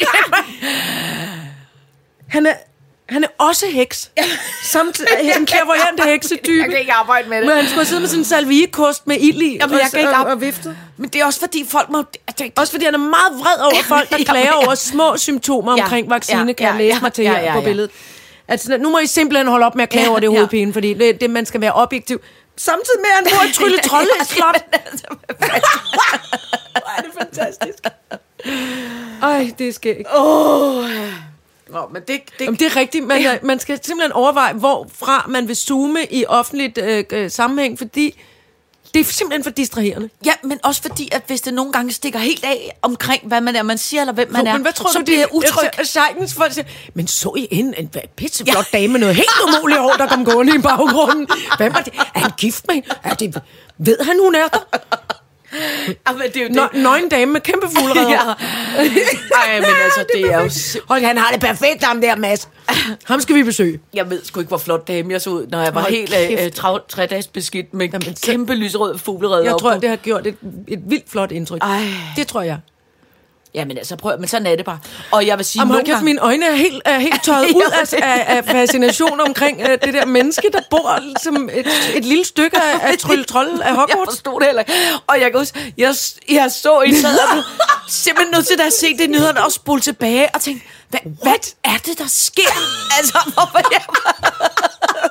jeg, Han er... Han er også heks. Samtidig en klaverjant heksetype. Jeg kan ikke arbejde med det. Men han skulle sidde med en salviekost med ild i. Jamen, jeg kan ikke op- og vifte. Men det er også fordi folk må... Altså, Også fordi han er meget vred over [LAUGHS] folk, der Ja, klager ja. over små symptomer Ja, omkring vaccine, ja, kan jeg ja, læse ja, mig til ja, her ja, på ja. billedet. Altså, nu må I simpelthen holde op med at klage Ja, over det ja. hovedpine, fordi det, det, man skal være objektiv. Samtidig med, at han bor i [LAUGHS] Trylle Trolle, er slot. Hvor [LAUGHS] er det fantastisk. Ej, det er skægt. Nå, men det, det, Jamen, det er rigtigt. Man, ja. man skal simpelthen overveje, hvorfra man vil zoome i offentligt øh, øh, sammenhæng, fordi det er simpelthen for distraherende. Ja, men også fordi, at hvis det nogle gange stikker helt af omkring, hvad man er, man siger, eller hvem man er, men hvad tror så du, bliver jeg det er utryg. Sejtens folk siger, men så I en, en pisseflot dame med noget helt umuligt hår, der kom gående i baggrunden? [LAUGHS] Hvem var det? Er han gift med hende? Er det, ved han, hun er der? Ja, men det er jo Nå, nøgen dame med kæmpe fuglereder. [LAUGHS] ja. Ej, men [LAUGHS] altså, det er jo... sim- Hold, han har det perfekt, ham der, Mads. Ham skal vi besøge. Jeg ved sgu ikke, hvor flot dame jeg så ud, når jeg var Hold helt øh, tre, tre dages beskidt med Jamen, Jamen, kæmpe lyserød fuglerede Jeg tror, på. det har gjort et, et vildt flot indtryk. Ej. Det tror jeg. Jamen altså, prøv, men sådan er det bare. Og jeg vil sige, Jamen, nogle gange... mine øjne er helt, er helt tørret [LAUGHS] ud af, af, af fascination omkring uh, det der menneske, der bor som et, et lille stykke af, af trylle [LAUGHS] trold af Jeg Hogwarts. forstod det heller ikke. Og jeg kan huske, jeg, jeg så en [LAUGHS] sad og simpelthen nødt til at se det nyhederne og spole tilbage og tænke, hvad, hvad er det, der sker? altså, hvorfor jeg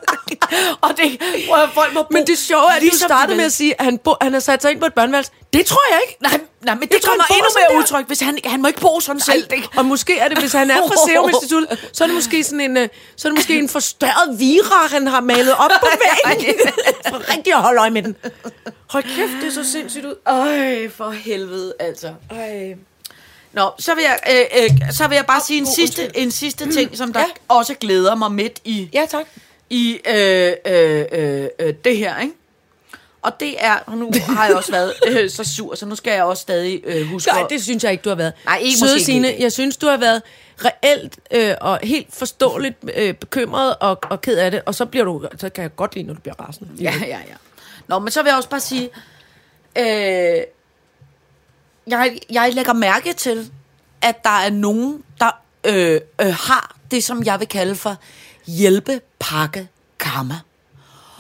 [LAUGHS] Og det, prøv at folk må bo Men det sjove er, at du ligesom de startede med at sige, at han, bo, han har sat sig ind på et børneværelse. Det tror jeg ikke. Nej, nej, men det, Jeg tror, kommer endnu mere udtryk, hvis han, han må ikke bo sådan selv. Det, Og måske er det, hvis han er fra Serum [LAUGHS] Institut, så er det måske sådan en, øh, så er det måske en forstørret vira, han har malet op på [LAUGHS] væggen. For rigtig at holde øje med den. Hold kæft, det så sindssygt ud. Øj, for helvede, altså. Ej. Nå, så vil jeg, øh, øh, så vil jeg bare sige en god, sidste, en sidste ting, som der Ja. også glæder mig midt i, Ja, tak. I øh, øh, øh, øh, det her, ikke? Og det er, og nu har jeg også været [LAUGHS] øh, så sur, så nu skal jeg også stadig øh, huske Nej, det synes jeg ikke, du har været. Nej, ikke Søde måske ikke Signe, helt. jeg synes, du har været reelt øh, og helt forståeligt øh, bekymret og, og ked af det, og så bliver du, så kan jeg godt lide, når du bliver rasende. Ja, ja, ja. Nå, men så vil jeg også bare sige, øh, jeg, jeg lægger mærke til, at der er nogen, der øh, øh, har det, som jeg vil kalde for hjælpepakke karma.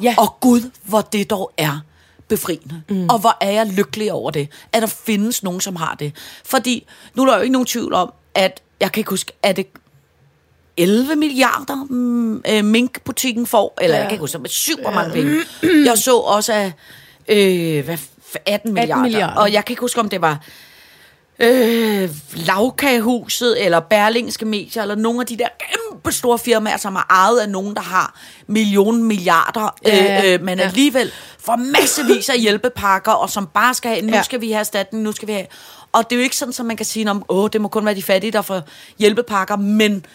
Ja. Og Gud, hvor det dog er befriende. Mm. Og hvor er jeg lykkelig over det, at der findes nogen, som har det. Fordi nu er der jo ikke nogen tvivl om, at jeg kan ikke huske, at det 11 milliarder mm, øh, minkbutikken får, eller ja. jeg kan ikke huske, men super mange penge. Jeg så også af øh, hvad, f- 18 milliarder, milliarder. og jeg kan ikke huske, om det var øh, Lavkagehuset, eller Berlingske Medier, eller nogle af de der kæmpe store firmaer, som er ejet af nogen, der har million milliarder, Ja, ja, øh, øh, men ja. alligevel får massevis af hjælpepakker, og som bare skal have, nu Ja. skal vi have erstatning, nu skal vi have... Og det er jo ikke sådan, at man kan sige, om, åh, det må kun være de fattige, der får hjælpepakker, men,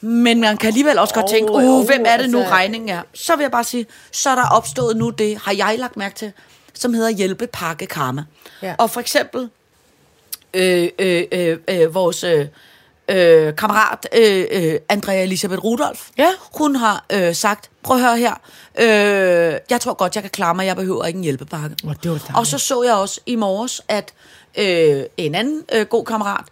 men man kan alligevel også godt tænke, uh, jo, hvem er det nu, altså- regningen er? Så vil jeg bare sige, så er der opstået nu det, har jeg lagt mærke til, som hedder hjælpepakke karma. Ja. Og for eksempel, øh, øh, øh, øh, vores øh, øh, kammerat øh, øh, Andrea Elisabeth Rudolf, Ja. hun har øh, sagt, prøv at høre her, øh, jeg tror godt, jeg kan klare mig, jeg behøver ikke en hjælpepakke. Åh, det var dejligt. og så så jeg også i morges, at øh, en anden øh, god kammerat,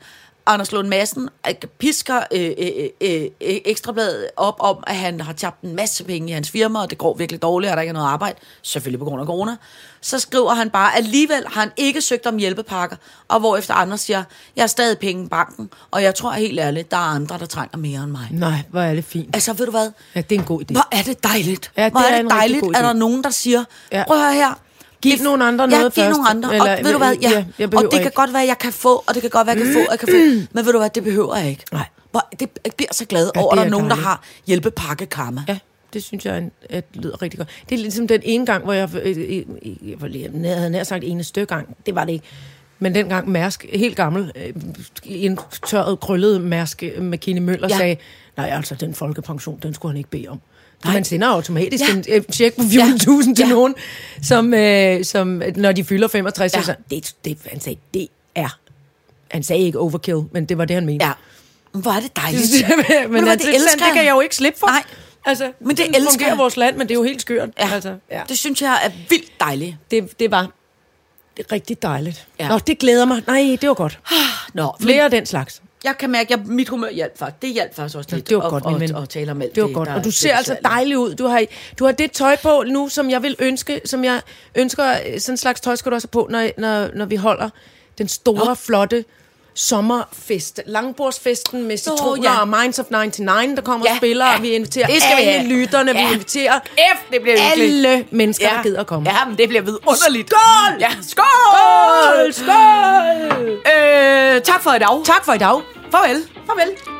Anders Lund Madsen, øh, pisker øh, øh, øh, øh, ekstrabladet op om, at han har tabt en masse penge i hans firma, og det går virkelig dårligt, og der ikke er noget arbejde, selvfølgelig på grund af corona. Så skriver han bare, alligevel har han ikke søgt om hjælpepakker, og hvorefter andre siger, jeg har stadig penge i banken, og jeg tror helt ærligt, der er andre, der trænger mere end mig. Nej, hvor er det fint. Altså, ved du hvad? Ja, det er en god idé. Hvor er det dejligt. Ja, det Hvor er er en det dejligt, at der er nogen, der siger, Ja. prøv at her. Giv If- nogle andre ja, noget giv først. nogle andre. Eller- og ved du hvad, ja, ja, jeg og det kan ikke. godt være, jeg kan få, og det kan godt være, jeg kan få, og jeg kan få. Men ved du hvad, det behøver jeg ikke. Nej. Hvor, det, jeg bliver så glad Ja, over, det at der er nogen, der har hjælpepakke karma. Ja, det synes jeg en, at det lyder rigtig godt. Det er ligesom den ene gang, hvor jeg, øh, øh, jeg, jeg, jeg havde nær sagt ene stykke gang. Det var det ikke. Men dengang Mærsk, helt gammel, øh, en tørret, krøllet Mærsk øh, McKinney Møller Ja. sagde, nej, altså, den folkepension, den skulle han ikke bede om. Nej. Man sender automatisk Ja. en øh, check på 14.000 ja. til Ja. nogen, som, øh, som, når de fylder 65, Ja. så, det, det, han sagde, det er, han sagde ikke overkill, men det var det, han mente. Ja. Men Hvor er det dejligt. [LAUGHS] men du hvad, altså, det, elsker det kan jeg jo ikke slippe for. Nej. Altså, Men det elsker fungerer jeg. vores land, men det er jo helt skørt. Ja. Altså, ja. Det synes jeg er vildt dejligt. Det, det var rigtig dejligt. Ja. Nå, det glæder mig. Nej, det var godt. [SIGHS] Nå, Flere af den slags. Jeg kan mærke, at jeg, mit humør hjalp faktisk. Det hjalp faktisk også lidt. det var at- godt, min ven. at, at tale om alt Det var godt, der og du er ser altså dejlig ud. Du har, du har det tøj på nu, som jeg vil ønske, som jeg ønsker, sådan en slags tøj skal du også have på, når, når, når vi holder den store, flotte sommerfest. Langbordsfesten med citroner ja. og Minds of 99, der kommer Ja, og spiller, ja. og vi inviterer Det skal vi alle have. lytterne, Ja. vi inviterer F, det bliver hyggeligt. alle mennesker, der gider at komme. Ja, men det bliver vidunderligt. Skål! Ja, skål! Skål! Skål! Øh, tak for i dag. Tak for i dag. Farvel. Farvel.